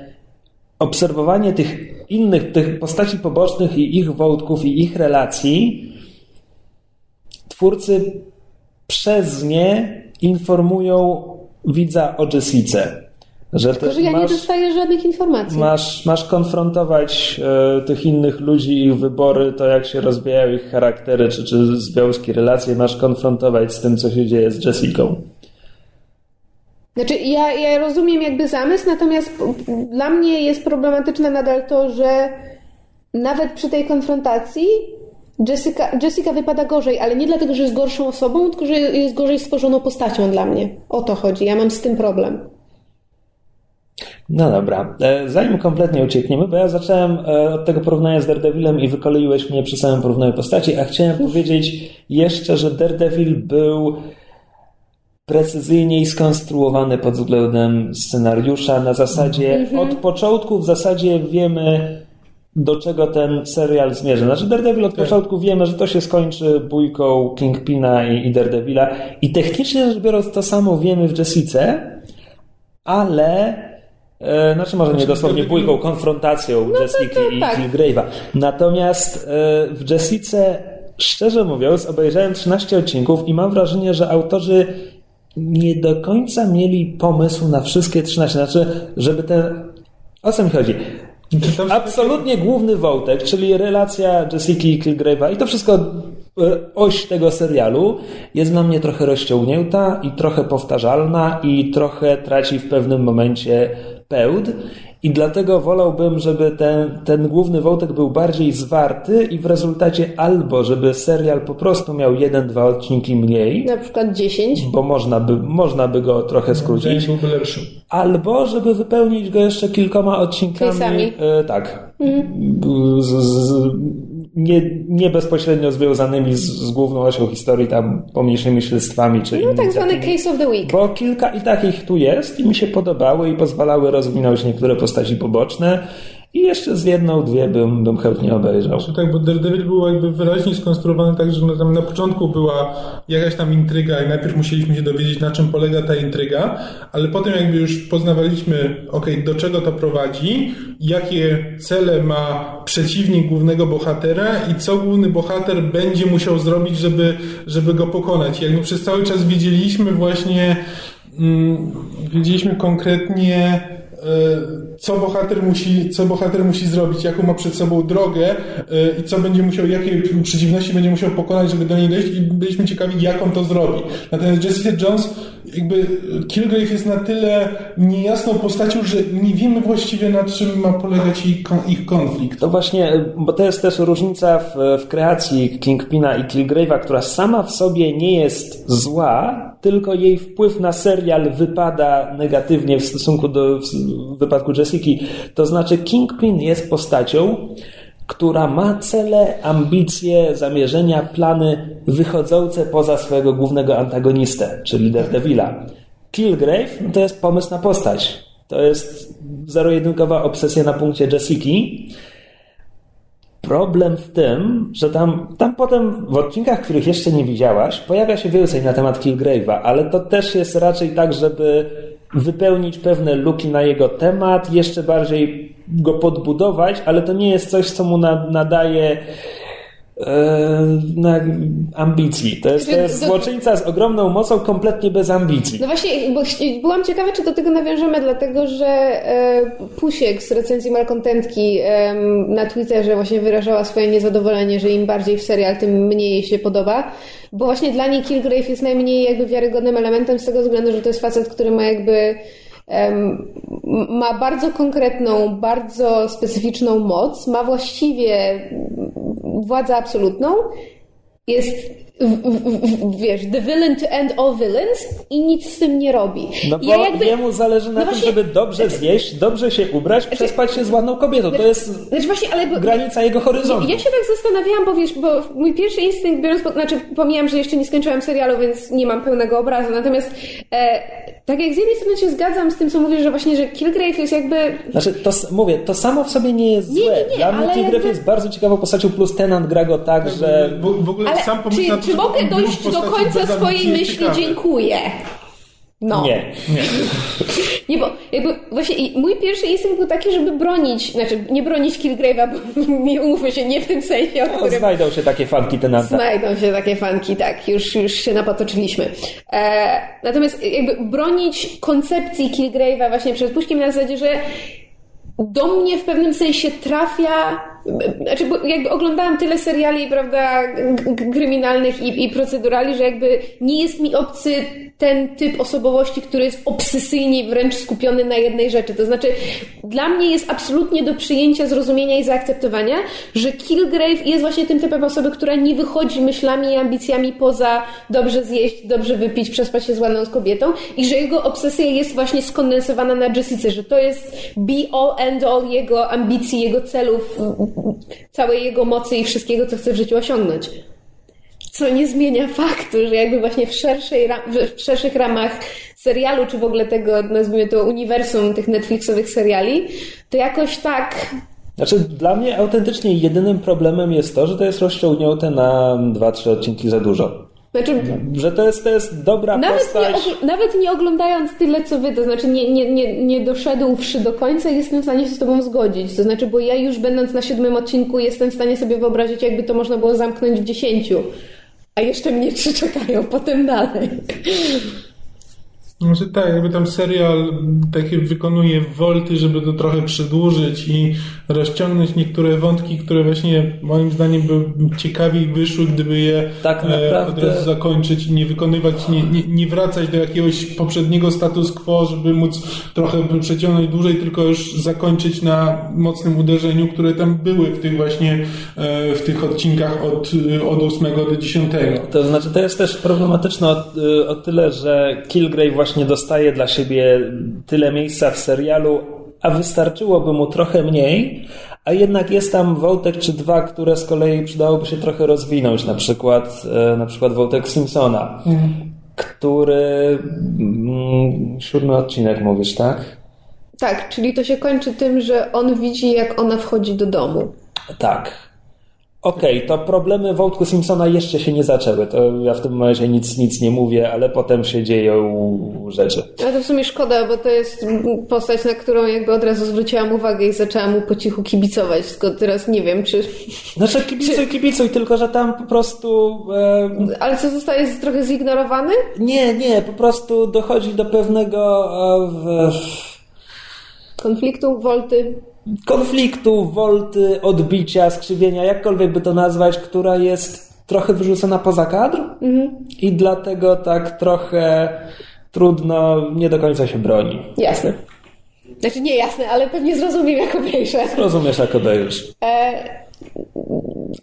obserwowanie tych innych, tych postaci pobocznych i ich wątków i ich relacji twórcy przez nie informują widza o Jessice. Że Tylko, że ja masz, nie dostaję żadnych informacji. Masz, masz konfrontować e, tych innych ludzi, ich wybory, to jak się rozwijają ich charaktery, czy, czy związki, relacje, masz konfrontować z tym, co się dzieje z Jessiką. Znaczy, ja, ja rozumiem jakby zamysł, natomiast dla mnie jest problematyczne nadal to, że nawet przy tej konfrontacji Jessica, Jessica wypada gorzej, ale nie dlatego, że jest gorszą osobą, tylko że jest gorzej stworzoną postacią dla mnie. O to chodzi. Ja mam z tym problem. No dobra. E, zanim kompletnie uciekniemy, bo ja zacząłem e, od tego porównania z Daredevilem i wykoleiłeś mnie przy samym porównaniu postaci, a chciałem powiedzieć jeszcze, że Daredevil był precyzyjniej skonstruowany pod względem scenariusza. Na zasadzie mhm. od początku w zasadzie wiemy, do czego ten serial zmierza. Znaczy Daredevil od tak. początku wiemy, że to się skończy bójką Kingpina i, i Daredevila i technicznie rzecz biorąc to samo wiemy w Jessice, ale E, znaczy może nie dosłownie bójką, konfrontacją no Jessica i tak. Grave'a. Natomiast e, w Jessice, szczerze mówiąc, obejrzałem 13 odcinków i mam wrażenie, że autorzy nie do końca mieli pomysł na wszystkie 13. Znaczy, żeby ten... O co mi chodzi? Absolutnie główny wątek, czyli relacja Jessica i Kilgrave'a i to wszystko e, oś tego serialu jest dla mnie trochę rozciągnięta i trochę powtarzalna i trochę traci w pewnym momencie pełd i dlatego wolałbym, żeby ten, ten główny wątek był bardziej zwarty i w rezultacie albo, żeby serial po prostu miał jeden, dwa odcinki mniej. Na przykład 10. Bo można by, można by go trochę skrócić. Albo, żeby wypełnić go jeszcze kilkoma odcinkami. E, tak. Mhm. Z, z, nie, nie bezpośrednio związanymi z, z główną osią historii, tam pomniejszymi śledztwami. Czy no tak zwany case of the week. Bo kilka i takich tu jest i mi się podobały i pozwalały rozwinąć niektóre postaci poboczne. I jeszcze z jedną, dwie bym, bym chętnie obejrzał. Znaczy, tak, bo Daredevil był jakby wyraźnie skonstruowany tak, że tam na początku była jakaś tam intryga i najpierw musieliśmy się dowiedzieć, na czym polega ta intryga, ale potem jakby już poznawaliśmy, ok, do czego to prowadzi, jakie cele ma przeciwnik głównego bohatera i co główny bohater będzie musiał zrobić, żeby, żeby go pokonać. Jakby przez cały czas wiedzieliśmy właśnie, mm, wiedzieliśmy konkretnie, co bohater musi, co bohater musi zrobić, jaką ma przed sobą drogę e, i co będzie musiał, jakie przeciwności będzie musiał pokonać, żeby do niej dojść i byliśmy ciekawi, jak on to zrobi. Natomiast Jessica Jones, jakby Kilgrave jest na tyle niejasną postacią, że nie wiemy właściwie na czym ma polegać ich konflikt. To właśnie, bo to jest też różnica w, w kreacji Kingpina i Kilgrave'a, która sama w sobie nie jest zła, tylko jej wpływ na serial wypada negatywnie w stosunku do w wypadku Jessiki. To znaczy Kingpin jest postacią, która ma cele, ambicje, zamierzenia, plany wychodzące poza swojego głównego antagonistę, czyli Daredevila. Killgrave no to jest pomysł na postać. To jest zero-jedynkowa obsesja na punkcie Jessiki. Problem w tym, że tam, tam potem w odcinkach, których jeszcze nie widziałaś, pojawia się więcej na temat Killgrave'a, ale to też jest raczej tak, żeby wypełnić pewne luki na jego temat, jeszcze bardziej go podbudować, ale to nie jest coś, co mu nadaje na ambicji. To jest, to jest złoczyńca z ogromną mocą, kompletnie bez ambicji. No właśnie, bo byłam ciekawa, czy do tego nawiążemy, dlatego że e, Pusiek z recenzji Malkontentki na Twitterze właśnie wyrażała swoje niezadowolenie, że im bardziej w serial, tym mniej jej się podoba, bo właśnie dla niej Kilgrave jest najmniej jakby wiarygodnym elementem z tego względu, że to jest facet, który ma jakby ma bardzo konkretną, bardzo specyficzną moc, ma właściwie władzę absolutną, jest wiesz, the villain to end all villains i nic z tym nie robi. No bo ja jakby, jemu zależy na no tym, właśnie, żeby dobrze zjeść, dobrze się ubrać, znaczy, przespać się z ładną kobietą. To jest znaczy właśnie, ale bo, granica jego horyzontu. Ja się tak zastanawiałam, bo wiesz, bo mój pierwszy instynkt, biorąc po, znaczy pomijam, że jeszcze nie skończyłam serialu, więc nie mam pełnego obrazu, natomiast e, tak jak z jednej strony się zgadzam z tym, co mówisz, że właśnie, że Kilgrave jest jakby... Znaczy, to mówię, to samo w sobie nie jest nie, złe. Nie, nie, Dla mnie Kilgrave jakby... jest bardzo ciekawą postacią, plus Tenant gra go tak, tak że... W, w ogóle ale sam pomysł czy, na to, czy mogę dojść do końca swojej myśli? Ciekawe. Dziękuję. No. Nie. Nie. nie, bo jakby właśnie mój pierwszy instynkt był taki, żeby bronić, znaczy nie bronić Killgrave'a, bo nie umówmy się, nie w tym sensie, o no, którym... Znajdą się takie fanki Tenanta. Znajdą się takie fanki, tak, już, już się napatoczyliśmy. E, natomiast jakby bronić koncepcji Killgrave'a właśnie przed Puszkiem na zasadzie, że do mnie w pewnym sensie trafia znaczy, bo jakby oglądałam tyle seriali, prawda, kryminalnych i, i procedurali, że jakby nie jest mi obcy ten typ osobowości, który jest obsesyjnie wręcz skupiony na jednej rzeczy. To znaczy, dla mnie jest absolutnie do przyjęcia, zrozumienia i zaakceptowania, że Kilgrave jest właśnie tym typem osoby, która nie wychodzi myślami i ambicjami poza dobrze zjeść, dobrze wypić, przespać się z ładną kobietą i że jego obsesja jest właśnie skondensowana na Jessice, że to jest be all and all jego ambicji, jego celów, całej jego mocy i wszystkiego, co chce w życiu osiągnąć. Co nie zmienia faktu, że jakby właśnie w, szerszej, w szerszych ramach serialu, czy w ogóle tego, nazwijmy to, uniwersum tych Netflixowych seriali, to jakoś tak znaczy, dla mnie autentycznie jedynym problemem jest to, że to jest rozciągnięte na dwa, trzy odcinki za dużo. Znaczy, że to jest, to jest dobra nawet postać. Nie, nawet nie oglądając tyle, co wy, to znaczy nie, nie, nie, nie doszedłszy do końca, jestem w stanie się z tobą zgodzić. To znaczy, bo ja już będąc na siódmym odcinku, jestem w stanie sobie wyobrazić, jakby to można było zamknąć w dziesięciu. A jeszcze mnie trzy czekają potem dalej. Może tak, jakby tam serial takie wykonuje wolty, żeby to trochę przedłużyć i rozciągnąć niektóre wątki, które właśnie moim zdaniem by ciekawiej wyszły, gdyby je tak naprawdę... od razu zakończyć i nie wykonywać, nie, nie, nie wracać do jakiegoś poprzedniego status quo, żeby móc trochę przeciągnąć dłużej, tylko już zakończyć na mocnym uderzeniu, które tam były w tych właśnie e, w tych odcinkach od, od 8 do 10. To znaczy, to jest też problematyczne o, o tyle, że Kilgrave właśnie dostaje dla siebie tyle miejsca w serialu, a wystarczyłoby mu trochę mniej, a jednak jest tam wątek czy dwa, które z kolei przydałoby się trochę rozwinąć, na przykład, e, na przykład wątek Simpsona, mhm. który mm, siódmy odcinek mówisz, tak? Tak, czyli to się kończy tym, że on widzi, jak ona wchodzi do domu. Tak. Okej, okay, to problemy wątku Simpsona jeszcze się nie zaczęły. To ja w tym momencie nic, nic nie mówię, ale potem się dzieją rzeczy. Ale to w sumie szkoda, bo to jest postać, na którą jakby od razu zwróciłam uwagę i zaczęłam mu po cichu kibicować. Tylko teraz nie wiem, czy. Znaczy, kibicuj, czy... kibicuj, tylko że tam po prostu. Ale co zostaje trochę zignorowany? Nie, nie, po prostu dochodzi do pewnego. E... Konfliktu, wolty konfliktu, wolty, odbicia, skrzywienia, jakkolwiek by to nazwać, która jest trochę wyrzucona poza kadr mhm. i dlatego tak trochę trudno, nie do końca się broni. Jasne. Znaczy nie jasne, ale pewnie zrozumiem, jak obejrzę. Zrozumiesz, jak obejrzysz. E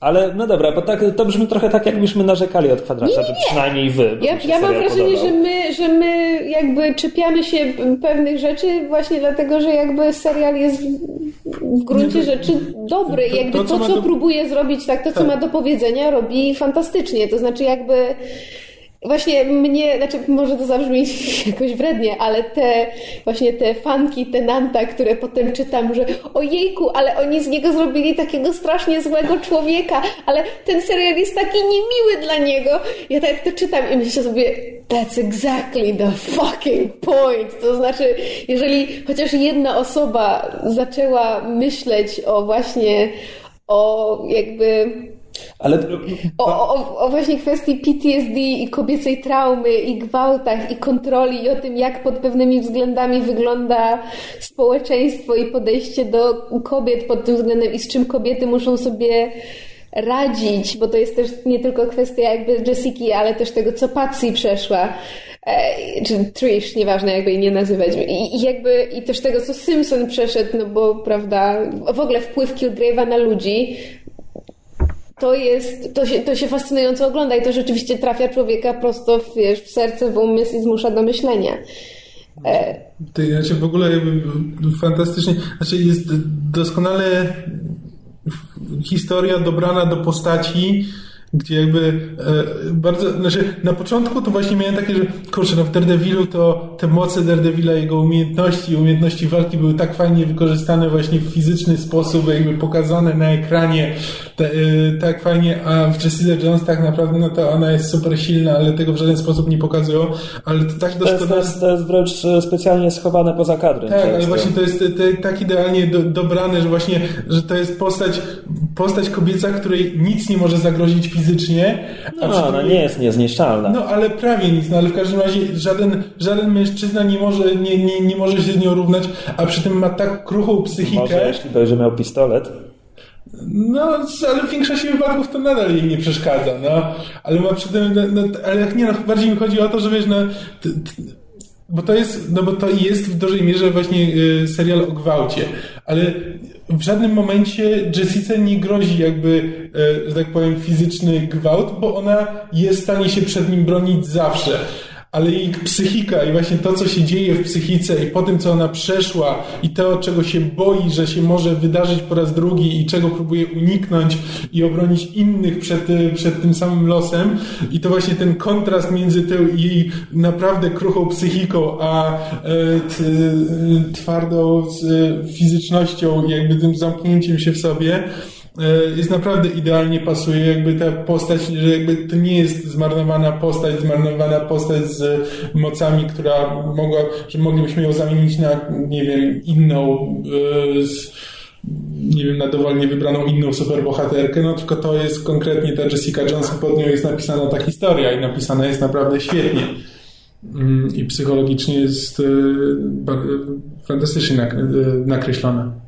ale no dobra, bo tak, to brzmi trochę tak, jakbyśmy narzekali od kwadrata, że przynajmniej wy. Ja, ja mam wrażenie, że my, że my jakby czepiamy się pewnych rzeczy właśnie dlatego, że jakby serial jest w, gruncie rzeczy dobry. I jakby to, co, to, co do... próbuje zrobić, tak, to, co tak. ma do powiedzenia, robi fantastycznie. To znaczy jakby Właśnie mnie, znaczy może to zabrzmi jakoś wrednie, ale te właśnie te fanki Tenanta, które potem czytam, że ojejku, ale oni z niego zrobili takiego strasznie złego człowieka, ale ten serial jest taki niemiły dla niego. Ja tak to czytam i myślę sobie, that's exactly the fucking point. To znaczy, jeżeli chociaż jedna osoba zaczęła myśleć o właśnie o jakby ale... O, o, o, właśnie kwestii PTSD i kobiecej traumy i gwałtach i kontroli i o tym, jak pod pewnymi względami wygląda społeczeństwo i podejście do kobiet pod tym względem i z czym kobiety muszą sobie radzić, bo to jest też nie tylko kwestia jakby Jessiki, ale też tego, co Patsy przeszła e, czy Trish, nieważne jakby jej nie nazywać. I, I, jakby, i też tego, co Simpson przeszedł, no bo, prawda, w ogóle wpływ Kilgrave'a na ludzi, to jest, to się, to się fascynująco ogląda i to rzeczywiście trafia człowieka prosto w, wiesz, w serce, w umysł i zmusza do myślenia. E... To znaczy w ogóle fantastycznie, znaczy jest doskonale historia dobrana do postaci, gdzie jakby e, bardzo, znaczy na początku to właśnie miałem takie, że kurczę, no w Daredevilu to te moce Daredevila, jego umiejętności umiejętności walki były tak fajnie wykorzystane właśnie w fizyczny sposób, jakby pokazane na ekranie te, e, tak fajnie, a w Jessica Jones tak naprawdę, no to ona jest super silna, ale tego w żaden sposób nie pokazują, ale to tak doskonale... To jest, to jest wręcz specjalnie schowane poza kadrem. Tak, ale właśnie to jest te, tak idealnie do, dobrane, że właśnie, że to jest postać, postać kobieca, której nic nie może zagrozić fizycznie. No, ona nie jest niezniszczalna. No, ale prawie nic, no ale w każdym razie żaden, żaden mężczyzna nie może, nie, nie, nie może się z nią równać, a przy tym ma tak kruchą psychikę. Może jeśli będzie miał pistolet. No, ale w większości wypadków to nadal jej nie przeszkadza, no. Ale ma przy tym, no, no ale nie, no, bardziej mi chodzi o to, że wiesz, no, bo to jest, no bo to jest w dużej mierze właśnie y, serial o gwałcie, ale w żadnym momencie Jessica nie grozi jakby, y, że tak powiem, fizyczny gwałt, bo ona jest w stanie się przed nim bronić zawsze ale jej psychika i właśnie to, co się dzieje w psychice i po tym, co ona przeszła i to, czego się boi, że się może wydarzyć po raz drugi i czego próbuje uniknąć i obronić innych przed, przed tym samym losem. I to właśnie ten kontrast między tą jej naprawdę kruchą psychiką, a e, t, twardą fizycznością, jakby tym zamknięciem się w sobie, E, jest naprawdę idealnie pasuje, jakby ta postać, że jakby to nie jest zmarnowana postać, zmarnowana postać z mocami, która mogła, że moglibyśmy ją zamienić na, nie wiem, inną, e, z, nie wiem, na dowolnie wybraną inną superbohaterkę, no tylko to jest konkretnie ta Jessica Jones, pod nią jest napisana ta historia i napisana jest naprawdę świetnie. mm, i psychologicznie jest fantastycznie nakreślone.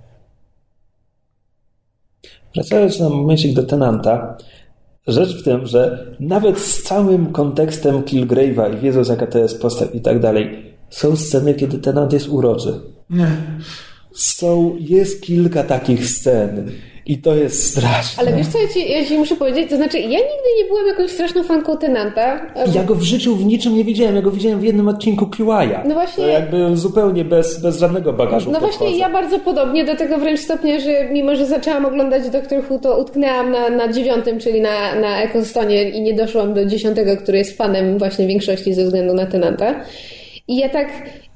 Wracając na momencik do Tenanta, rzecz w tym, że nawet z całym kontekstem Kilgrave'a i wiedząc jaka to jest postać i tak dalej, są sceny, kiedy Tenant jest uroczy. Nie. Są, jest kilka takich scen. I to jest straszne. Ale wiesz co, ja ci, ja ci muszę powiedzieć, to znaczy ja nigdy nie byłam jakąś straszną fanką Tenanta. Ja go w życiu w niczym nie widziałem, ja go widziałem w jednym odcinku QI'a. No właśnie. To jakby zupełnie bez, bez żadnego bagażu. No właśnie, ja bardzo podobnie, do tego wręcz stopnia, że mimo, że zaczęłam oglądać Doctor Who, to utknęłam na, na dziewiątym, czyli na, na Ecostonie i nie doszłam do dziesiątego, który jest fanem właśnie większości ze względu na Tenanta. I ja tak,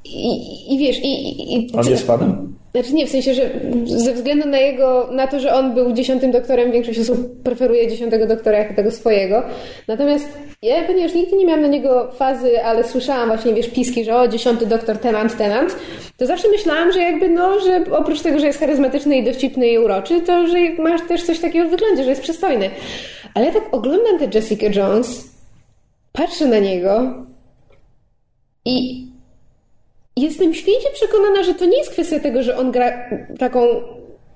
i, i wiesz, i, i... On jest fanem? Znaczy nie, w sensie, że ze względu na jego, na to, że on był dziesiątym doktorem, większość osób preferuje dziesiątego doktora jako tego swojego. Natomiast ja, ponieważ nigdy nie miałam na niego fazy, ale słyszałam właśnie, wiesz, piski, że o, dziesiąty doktor, tenant, tenant, to zawsze myślałam, że jakby, no, że oprócz tego, że jest charyzmatyczny i dowcipny i uroczy, to, że masz też coś takiego w wyglądzie, że jest przystojny. Ale ja tak oglądam tę Jessica Jones, patrzę na niego i jestem święcie przekonana, że to nie jest kwestia tego, że on gra taką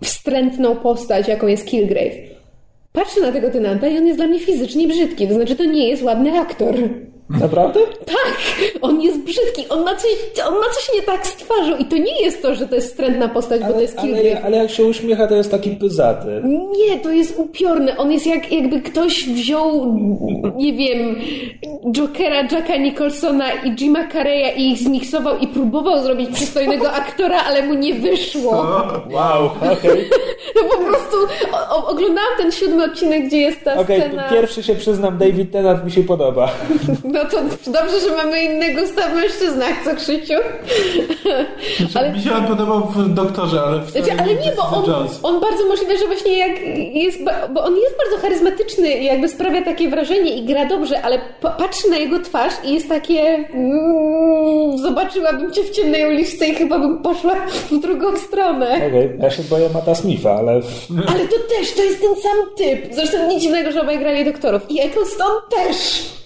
wstrętną postać, jaką jest Kilgrave. Patrzę na tego tenanta i on jest dla mnie fizycznie brzydki, to znaczy to nie jest ładny aktor. Naprawdę? Tak! On jest brzydki, on ma, coś, on ma coś nie tak z twarzą i to nie jest to, że to jest wstrętna postać, ale, bo to jest. Ale, ale jak się uśmiecha, to jest taki pyzaty. Nie, to jest upiorny. On jest jak jakby ktoś wziął, nie wiem, Jokera, Jacka Nicholsona i Jima Carreya i ich zmiksował i próbował zrobić przystojnego aktora, ale mu nie wyszło. Wow, okej. Okay. No po prostu o, oglądałam ten siódmy odcinek, gdzie jest ta okay, scena... pierwszy się przyznam, David Tennant mi się podoba. No to dobrze, że mamy innego gusta w mężczyznach, co Krzyciu? Znaczy, ale... Mi się on podobał w Doktorze, ale w znaczy, Ale nie, bo on, on bardzo możliwe, że właśnie jak jest, bo on jest bardzo charyzmatyczny i jakby sprawia takie wrażenie i gra dobrze, ale patrzy na jego twarz i jest takie mm, zobaczyłabym cię w ciemnej uliczce i chyba bym poszła w drugą stronę. Okej, okay. ja się boję Mata Smitha, ale... Ale to też, to jest ten sam typ. Zresztą nic dziwnego, że obaj grali doktorów. I Eccleston też.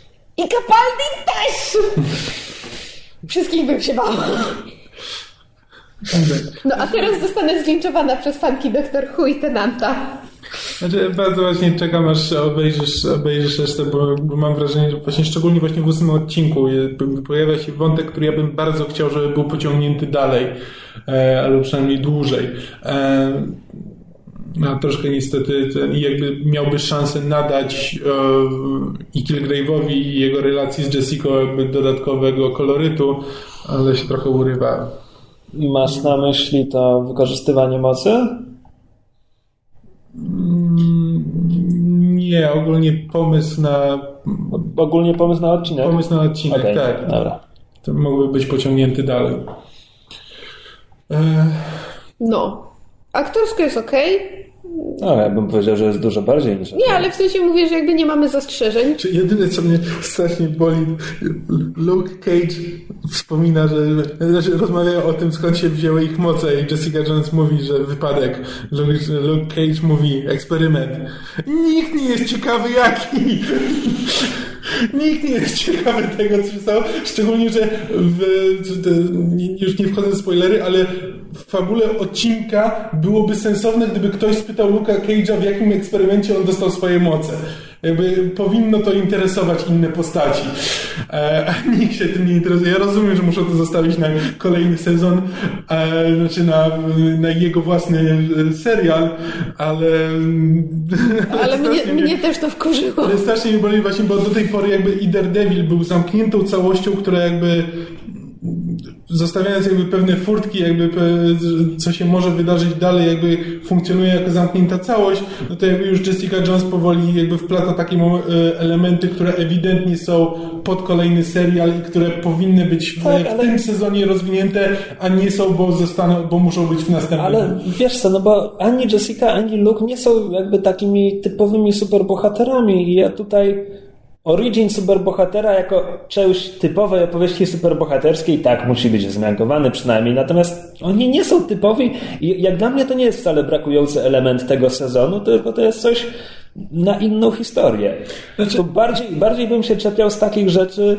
I Capaldi też! Wszystkich bym się bała. No a teraz zostanę zlinczowana przez fanki Doktor Who i Tenanta. Znaczy, bardzo właśnie czekam, aż obejrzysz, obejrzysz jeszcze, bo, bo, mam wrażenie, że właśnie szczególnie właśnie w ósmym odcinku pojawia się wątek, który ja bym bardzo chciał, żeby był pociągnięty dalej, e, albo przynajmniej dłużej. E, a troszkę niestety ten, jakby miałby szansę nadać e, i Kilgrave'owi i jego relacji z Jessica jakby dodatkowego kolorytu, ale się trochę urywa. Masz na myśli to wykorzystywanie mocy? Mm, nie, ogólnie pomysł na... Ogólnie pomysł na odcinek? Pomysł na odcinek, okay, tak. Dobra. To mógłby być pociągnięty dalej. E... No. Aktorsko jest ok. No, ja bym powiedział, że jest dużo bardziej niż. Nie, ale w sensie mówię, że jakby nie mamy zastrzeżeń. Czy jedyne, co mnie strasznie boli, Luke Cage wspomina, że rozmawiają o tym, skąd się wzięły ich moce i Jessica Jones mówi, że wypadek. Luke, Luke Cage mówi, eksperyment. Nikt nie jest ciekawy jaki. Nikt nie jest ciekawy tego, co stało. Szczególnie, że w, już nie wchodzę w spoilery, ale w fabule odcinka byłoby sensowne, gdyby ktoś spytał Luka Cage'a, w jakim eksperymencie on dostał swoje moce. Jakby powinno to interesować inne postaci. E, a nikt się tym nie interesuje. Ja rozumiem, że muszą to zostawić na kolejny sezon, e, znaczy na, na jego własny serial, ale... Ale mnie, mnie, też to wkurzyło. Ale strasznie mi boli właśnie, bo do tej pory jakby i Daredevil był zamkniętą całością, która jakby zostawiając jakby pewne furtki, jakby co się może wydarzyć dalej, jakby funkcjonuje jako zamknięta całość, no to jakby już Jessica Jones powoli jakby wplata takie e, elementy, które ewidentnie są pod kolejny serial i które powinny być w, tak, ale... w tym sezonie rozwinięte, a nie są, bo zostaną, bo muszą być w następnym. Ale wiesz co, no bo ani Jessica, ani Luke nie są jakby takimi typowymi superbohaterami i ja tutaj Origin superbohatera jako część typowej opowieści superbohaterskiej tak musi być wzmiankowany przynajmniej, natomiast oni nie są typowi i jak dla mnie to nie jest wcale brakujący element tego sezonu, tylko to jest coś na inną historię. Znaczy... To bardziej, bardziej bym się czepiał z takich rzeczy,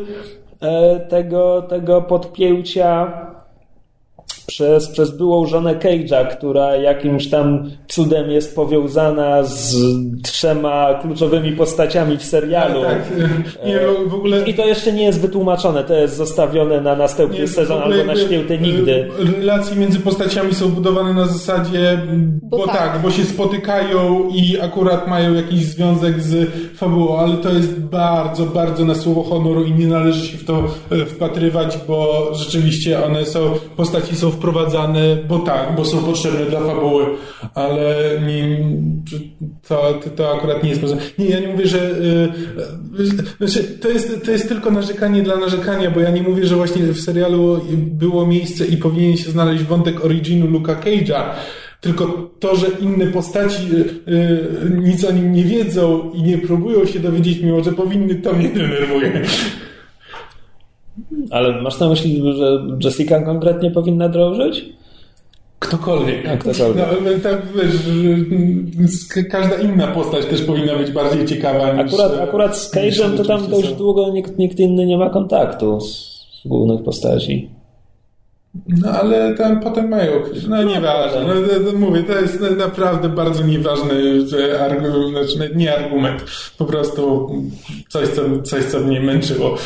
e, tego, tego podpięcia przez, przez byłą żonę Cage'a, która jakimś tam cudem jest powiązana z trzema kluczowymi postaciami w serialu. Tak, tak. Nie, w ogóle... I to jeszcze nie jest wytłumaczone, to jest zostawione na następny nie, sezon albo na święte nigdy. Relacje między postaciami są budowane na zasadzie, bo, bo tak. tak, bo się spotykają i akurat mają jakiś związek z fabułą, ale to jest bardzo, bardzo na słowo honoru i nie należy się w to e, wpatrywać, bo rzeczywiście one są, postaci są wprowadzane, bo tak, bo są potrzebne dla fabuły, ale nie, to, to akurat nie jest potrzebne. Nie, ja nie mówię, że yy, znaczy, to, jest, to jest tylko narzekanie dla narzekania, bo ja nie mówię, że właśnie w serialu było miejsce i powinien się znaleźć wątek originu Luka Cage'a, tylko to, że inne postaci yy, nic o nim nie wiedzą i nie próbują się dowiedzieć, mimo że powinny, to mnie denerwuje. Ale masz na myśli, że Jessica konkretnie powinna drążyć? Ktokolwiek. A, ktokolwiek. No, tak, wiesz, każda inna postać też powinna być bardziej ciekawa niż... Akurat, akurat z Cage'em to tam dość długo nikt, nikt inny nie ma kontaktu z głównych postaci. No ale tam potem mają. No nieważne. No, no, mówię, to jest naprawdę bardzo nieważny argument, znaczy nie argument, po prostu coś, co, coś, co mnie męczyło.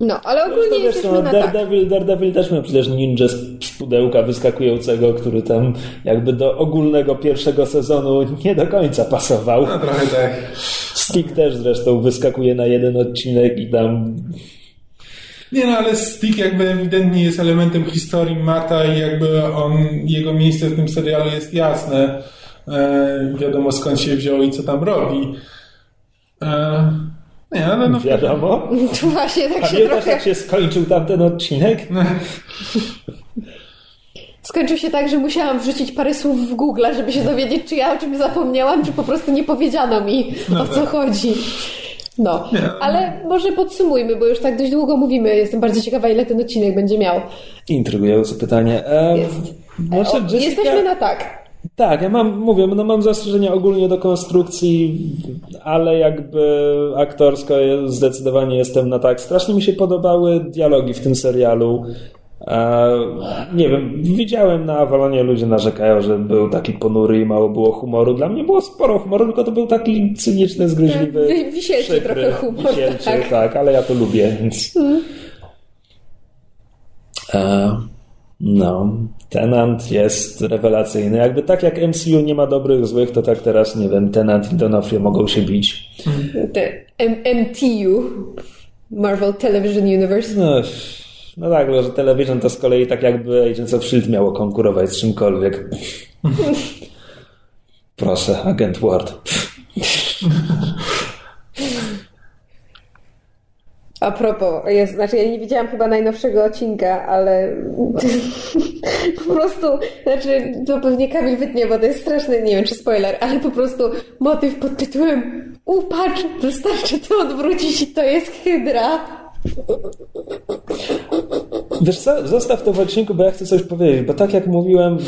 No, ale ogólnie jest no, na Daredevil, tak. Daredevil też miał przecież ninja z pudełka wyskakującego, który tam jakby do ogólnego pierwszego sezonu nie do końca pasował. No trochę tak. Stick też zresztą wyskakuje na jeden odcinek i tam nie no, ale Stick jakby ewidentnie jest elementem historii Mata i jakby on, jego miejsce w tym serialu jest jasne. E, wiadomo skąd się wziął i co tam robi. E, nie, ale no... Wiadomo. Tu właśnie tak się trochę... jak się skończył tamten odcinek? No. Skończył się tak, że musiałam wrzucić parę słów w Google, żeby się dowiedzieć, czy ja o czymś zapomniałam, czy po prostu nie powiedziano mi, no o co tak. chodzi. No, ale może podsumujmy, bo już tak dość długo mówimy. Jestem bardzo ciekawa, ile ten odcinek będzie miał. Intrygujące pytanie. Um, Jest. Może Jessica... Jesteśmy na tak. Tak, ja mam, mówię, no mam zastrzeżenia ogólnie do konstrukcji, ale jakby aktorsko zdecydowanie jestem na tak. Strasznie mi się podobały dialogi w tym serialu. E, nie wiem, widziałem na Avalonie ludzie narzekają, że był taki ponury i mało było humoru. Dla mnie było sporo humoru, tylko to był taki cyniczny, zgryźliwy. Tak, wisielczy trochę humor. Wisielczy, tak. tak, ale ja to lubię, więc. Hmm. E, no, Tenant jest rewelacyjny. Jakby tak jak MCU nie ma dobrych, złych, to tak teraz, nie wiem, Tenant i Donofrio mogą się bić. Te MTU, Marvel Television Universe. No, no tak, że Television to z kolei tak jakby Agents of S.H.I.E.L.D. miało konkurować z czymkolwiek. Proszę, agent Ward. A propos, jest, znaczy ja nie widziałam chyba najnowszego odcinka, ale po prostu, znaczy to pewnie Kamil wytnie, bo to jest straszny, nie wiem czy spoiler, ale po prostu motyw pod tytułem Upatrz, wystarczy to odwrócić i to jest Hydra. Wiesz co, zostaw to w odcinku, bo ja chcę coś powiedzieć, bo tak jak mówiłem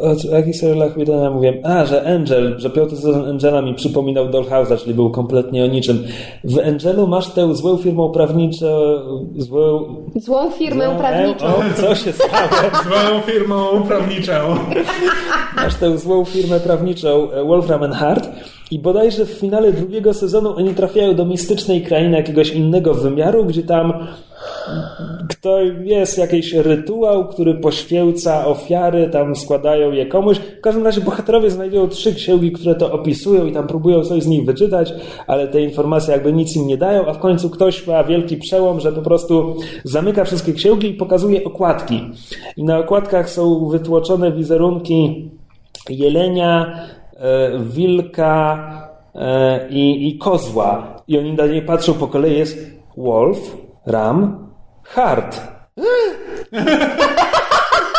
o, o jakichś serialach Widona mówiłem, a, że Angel, że piąty sezon Angela mi przypominał Dollhouse'a, czyli był kompletnie o niczym. W Angelu masz tę złą firmę prawniczą, złą... Złą firmę złą, prawniczą. O, co się stało? złą firmą prawniczą. Masz tę złą firmę prawniczą e, Wolfram and Hart i bodajże w finale drugiego sezonu oni trafiają do mistycznej krainy jakiegoś innego wymiaru, gdzie tam kto jest jakiś rytuał, który poświęca ofiary, tam składają je komuś. W każdym razie bohaterowie znajdują trzy księgi, które to opisują i tam próbują coś z nich wyczytać, ale te informacje jakby nic im nie dają, a w końcu ktoś ma wielki przełom, że po prostu zamyka wszystkie księgi i pokazuje okładki. I na okładkach są wytłoczone wizerunki jelenia, e, wilka e, i, i kozła. I oni na nie patrzą po kolei, jest wolf, ram, hard.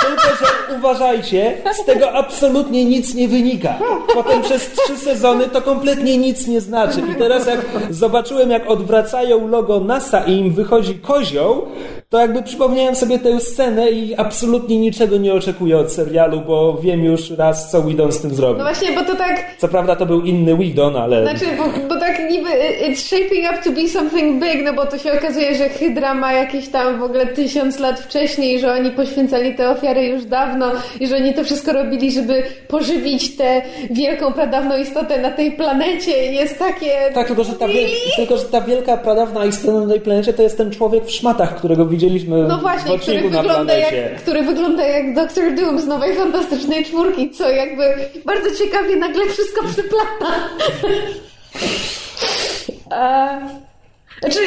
Tylko, że uważajcie, z tego absolutnie nic nie wynika. Potem przez trzy sezony to kompletnie nic nie znaczy. I teraz jak zobaczyłem, jak odwracają logo NASA i im wychodzi kozioł, to jakby przypomniałem sobie tę scenę i absolutnie niczego nie oczekuję od serialu, bo wiem już raz, co Whedon z tym zrobił. No właśnie, bo to tak... Co prawda to był inny Whedon, ale... Znaczy, bo, bo tak niby it's shaping up to be something big, no bo to się okazuje, że Hydra ma jakieś tam w ogóle tysiąc lat wcześniej, że oni poświęcali te ofiary już dawno i że oni to wszystko robili, żeby pożywić tę wielką, pradawną istotę na tej planecie. Jest takie... Tak, tylko że, ta wiel... tylko, że ta wielka, pradawna istota na tej planecie to jest ten człowiek w szmatach, którego widzieliśmy no właśnie, w odcinku który na wygląda planecie. Jak, który wygląda jak Doctor Doom z Nowej Fantastycznej Czwórki, co jakby bardzo ciekawie nagle wszystko przyplata. A... Znaczy,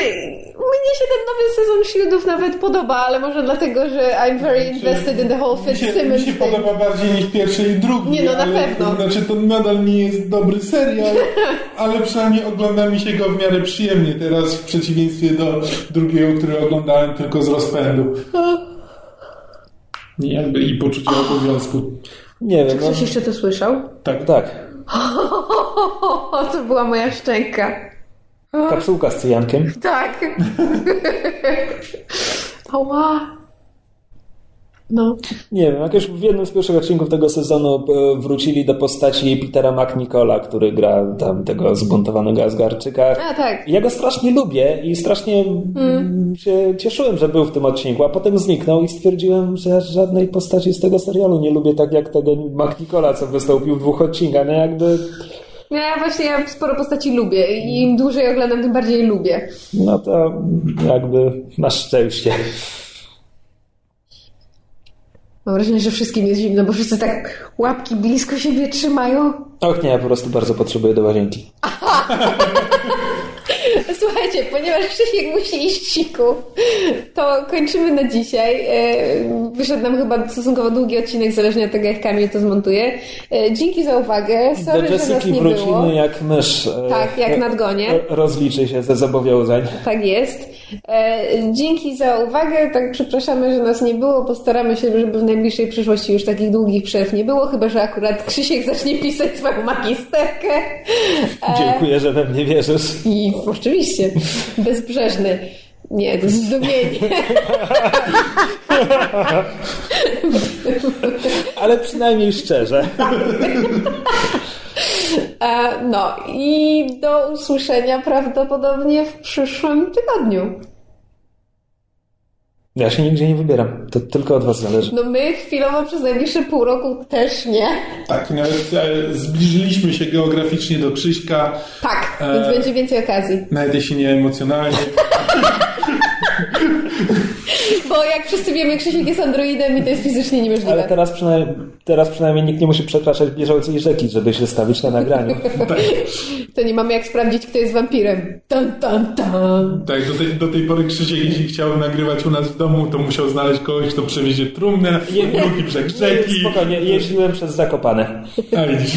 mnie się ten nowy sezon Shieldów nawet podoba, ale może dlatego, że I'm very invested in the whole Fitzsimmons mi się thing. podoba bardziej niż pierwszy i drugi. Nie, no na ale, pewno. Znaczy to nadal nie jest dobry serial, ale przynajmniej ogląda mi się go w miarę przyjemnie teraz w przeciwieństwie do drugiego, który oglądałem tylko z rozpędu. I jakby i poczucia obowiązku. Nie wiem, no, Ktoś jeszcze to słyszał? Tak. tak. to była moja szczęka. Kapsułka z cyjankiem. Tak. Ała. No. Nie wiem, jakoś w jednym z pierwszych odcinków tego sezonu e, wrócili do postaci Petera McNicola, który gra tam tego zbuntowanego Asgardczyka. A tak. Ja go strasznie lubię i strasznie mm. się cieszyłem, że był w tym odcinku, a potem zniknął i stwierdziłem, że żadnej postaci z tego serialu nie lubię tak jak tego McNicola, co wystąpił w dwóch odcinkach. No jakby... No ja właśnie ja sporo postaci lubię i im dłużej oglądam, tym bardziej lubię. No to jakby masz szczęście. Mam wrażenie, że wszystkim jest zimno, bo wszyscy tak łapki blisko siebie trzymają. Och nie, ja po prostu bardzo potrzebuję do łazienki. Słuchajcie, ponieważ Krzysiek musi iść siku, to kończymy na dzisiaj. E, Wyszedł nam chyba stosunkowo długi odcinek, zależnie od tego, jak Kamil to zmontuje. E, Dzięki za uwagę. Sorry, do że nas wrócimy było. jak mysz. e, Tak, jak nadgonie. Rozliczy się ze zobowiązań. Tak jest. Dzięki za uwagę. Tak przepraszamy, że nas nie było. Postaramy się, żeby w najbliższej przyszłości już takich długich przerw nie było, chyba że akurat Krzysiek zacznie pisać swoją magisterkę. Dziękuję, że we mnie wierzysz. I oczywiście, bezbrzeżny. Nie, to zdumienie. Ale przynajmniej szczerze. E, No i do usłyszenia prawdopodobnie w przyszłym tygodniu. Ja się nigdzie nie wybieram. To tylko od was zależy. No my chwilowo przez najbliższe pół roku też nie. Tak, i nawet e, zbliżyliśmy się geograficznie do Krzyśka, Tak, E, więc będzie więcej okazji. nawet jeśli nie emocjonalnie. Bo jak wszyscy wiemy, Krzysiek jest androidem i to jest fizycznie niemożliwe. Ale teraz przynajmniej, teraz przynajmniej nikt nie musi przekraczać bieżącej rzeki, żeby się stawić na nagraniu. To nie mamy jak sprawdzić, kto jest wampirem. Tan, tan, tan. Tak, do tej, do tej pory Krzysiek, jeśli chciał nagrywać u nas w domu, to musiał znaleźć kogoś, kto przewiezie trumnę, drugi brzeg rzeki. Spokojnie, jeździłem przez Zakopane. A widzisz.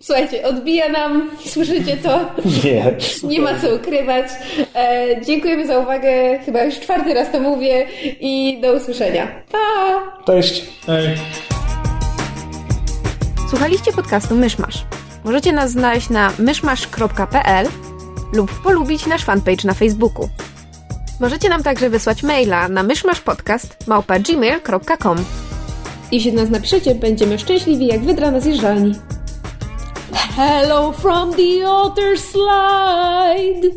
Słuchajcie, odbija nam, słyszycie to? Nie. Nie ma co ukrywać. E, dziękujemy za uwagę. Chyba już czwarty raz to mówię i do usłyszenia. Pa! Cześć. Ej. Słuchaliście podcastu Myszmasz. Możecie nas znaleźć na myszmasz.pl lub polubić nasz fanpage na Facebooku. Możecie nam także wysłać maila na myszmaszpodcast.gmail.com Jeśli nas napiszecie, będziemy szczęśliwi jak wydra na zjeżdżalni. Hello from the other slide.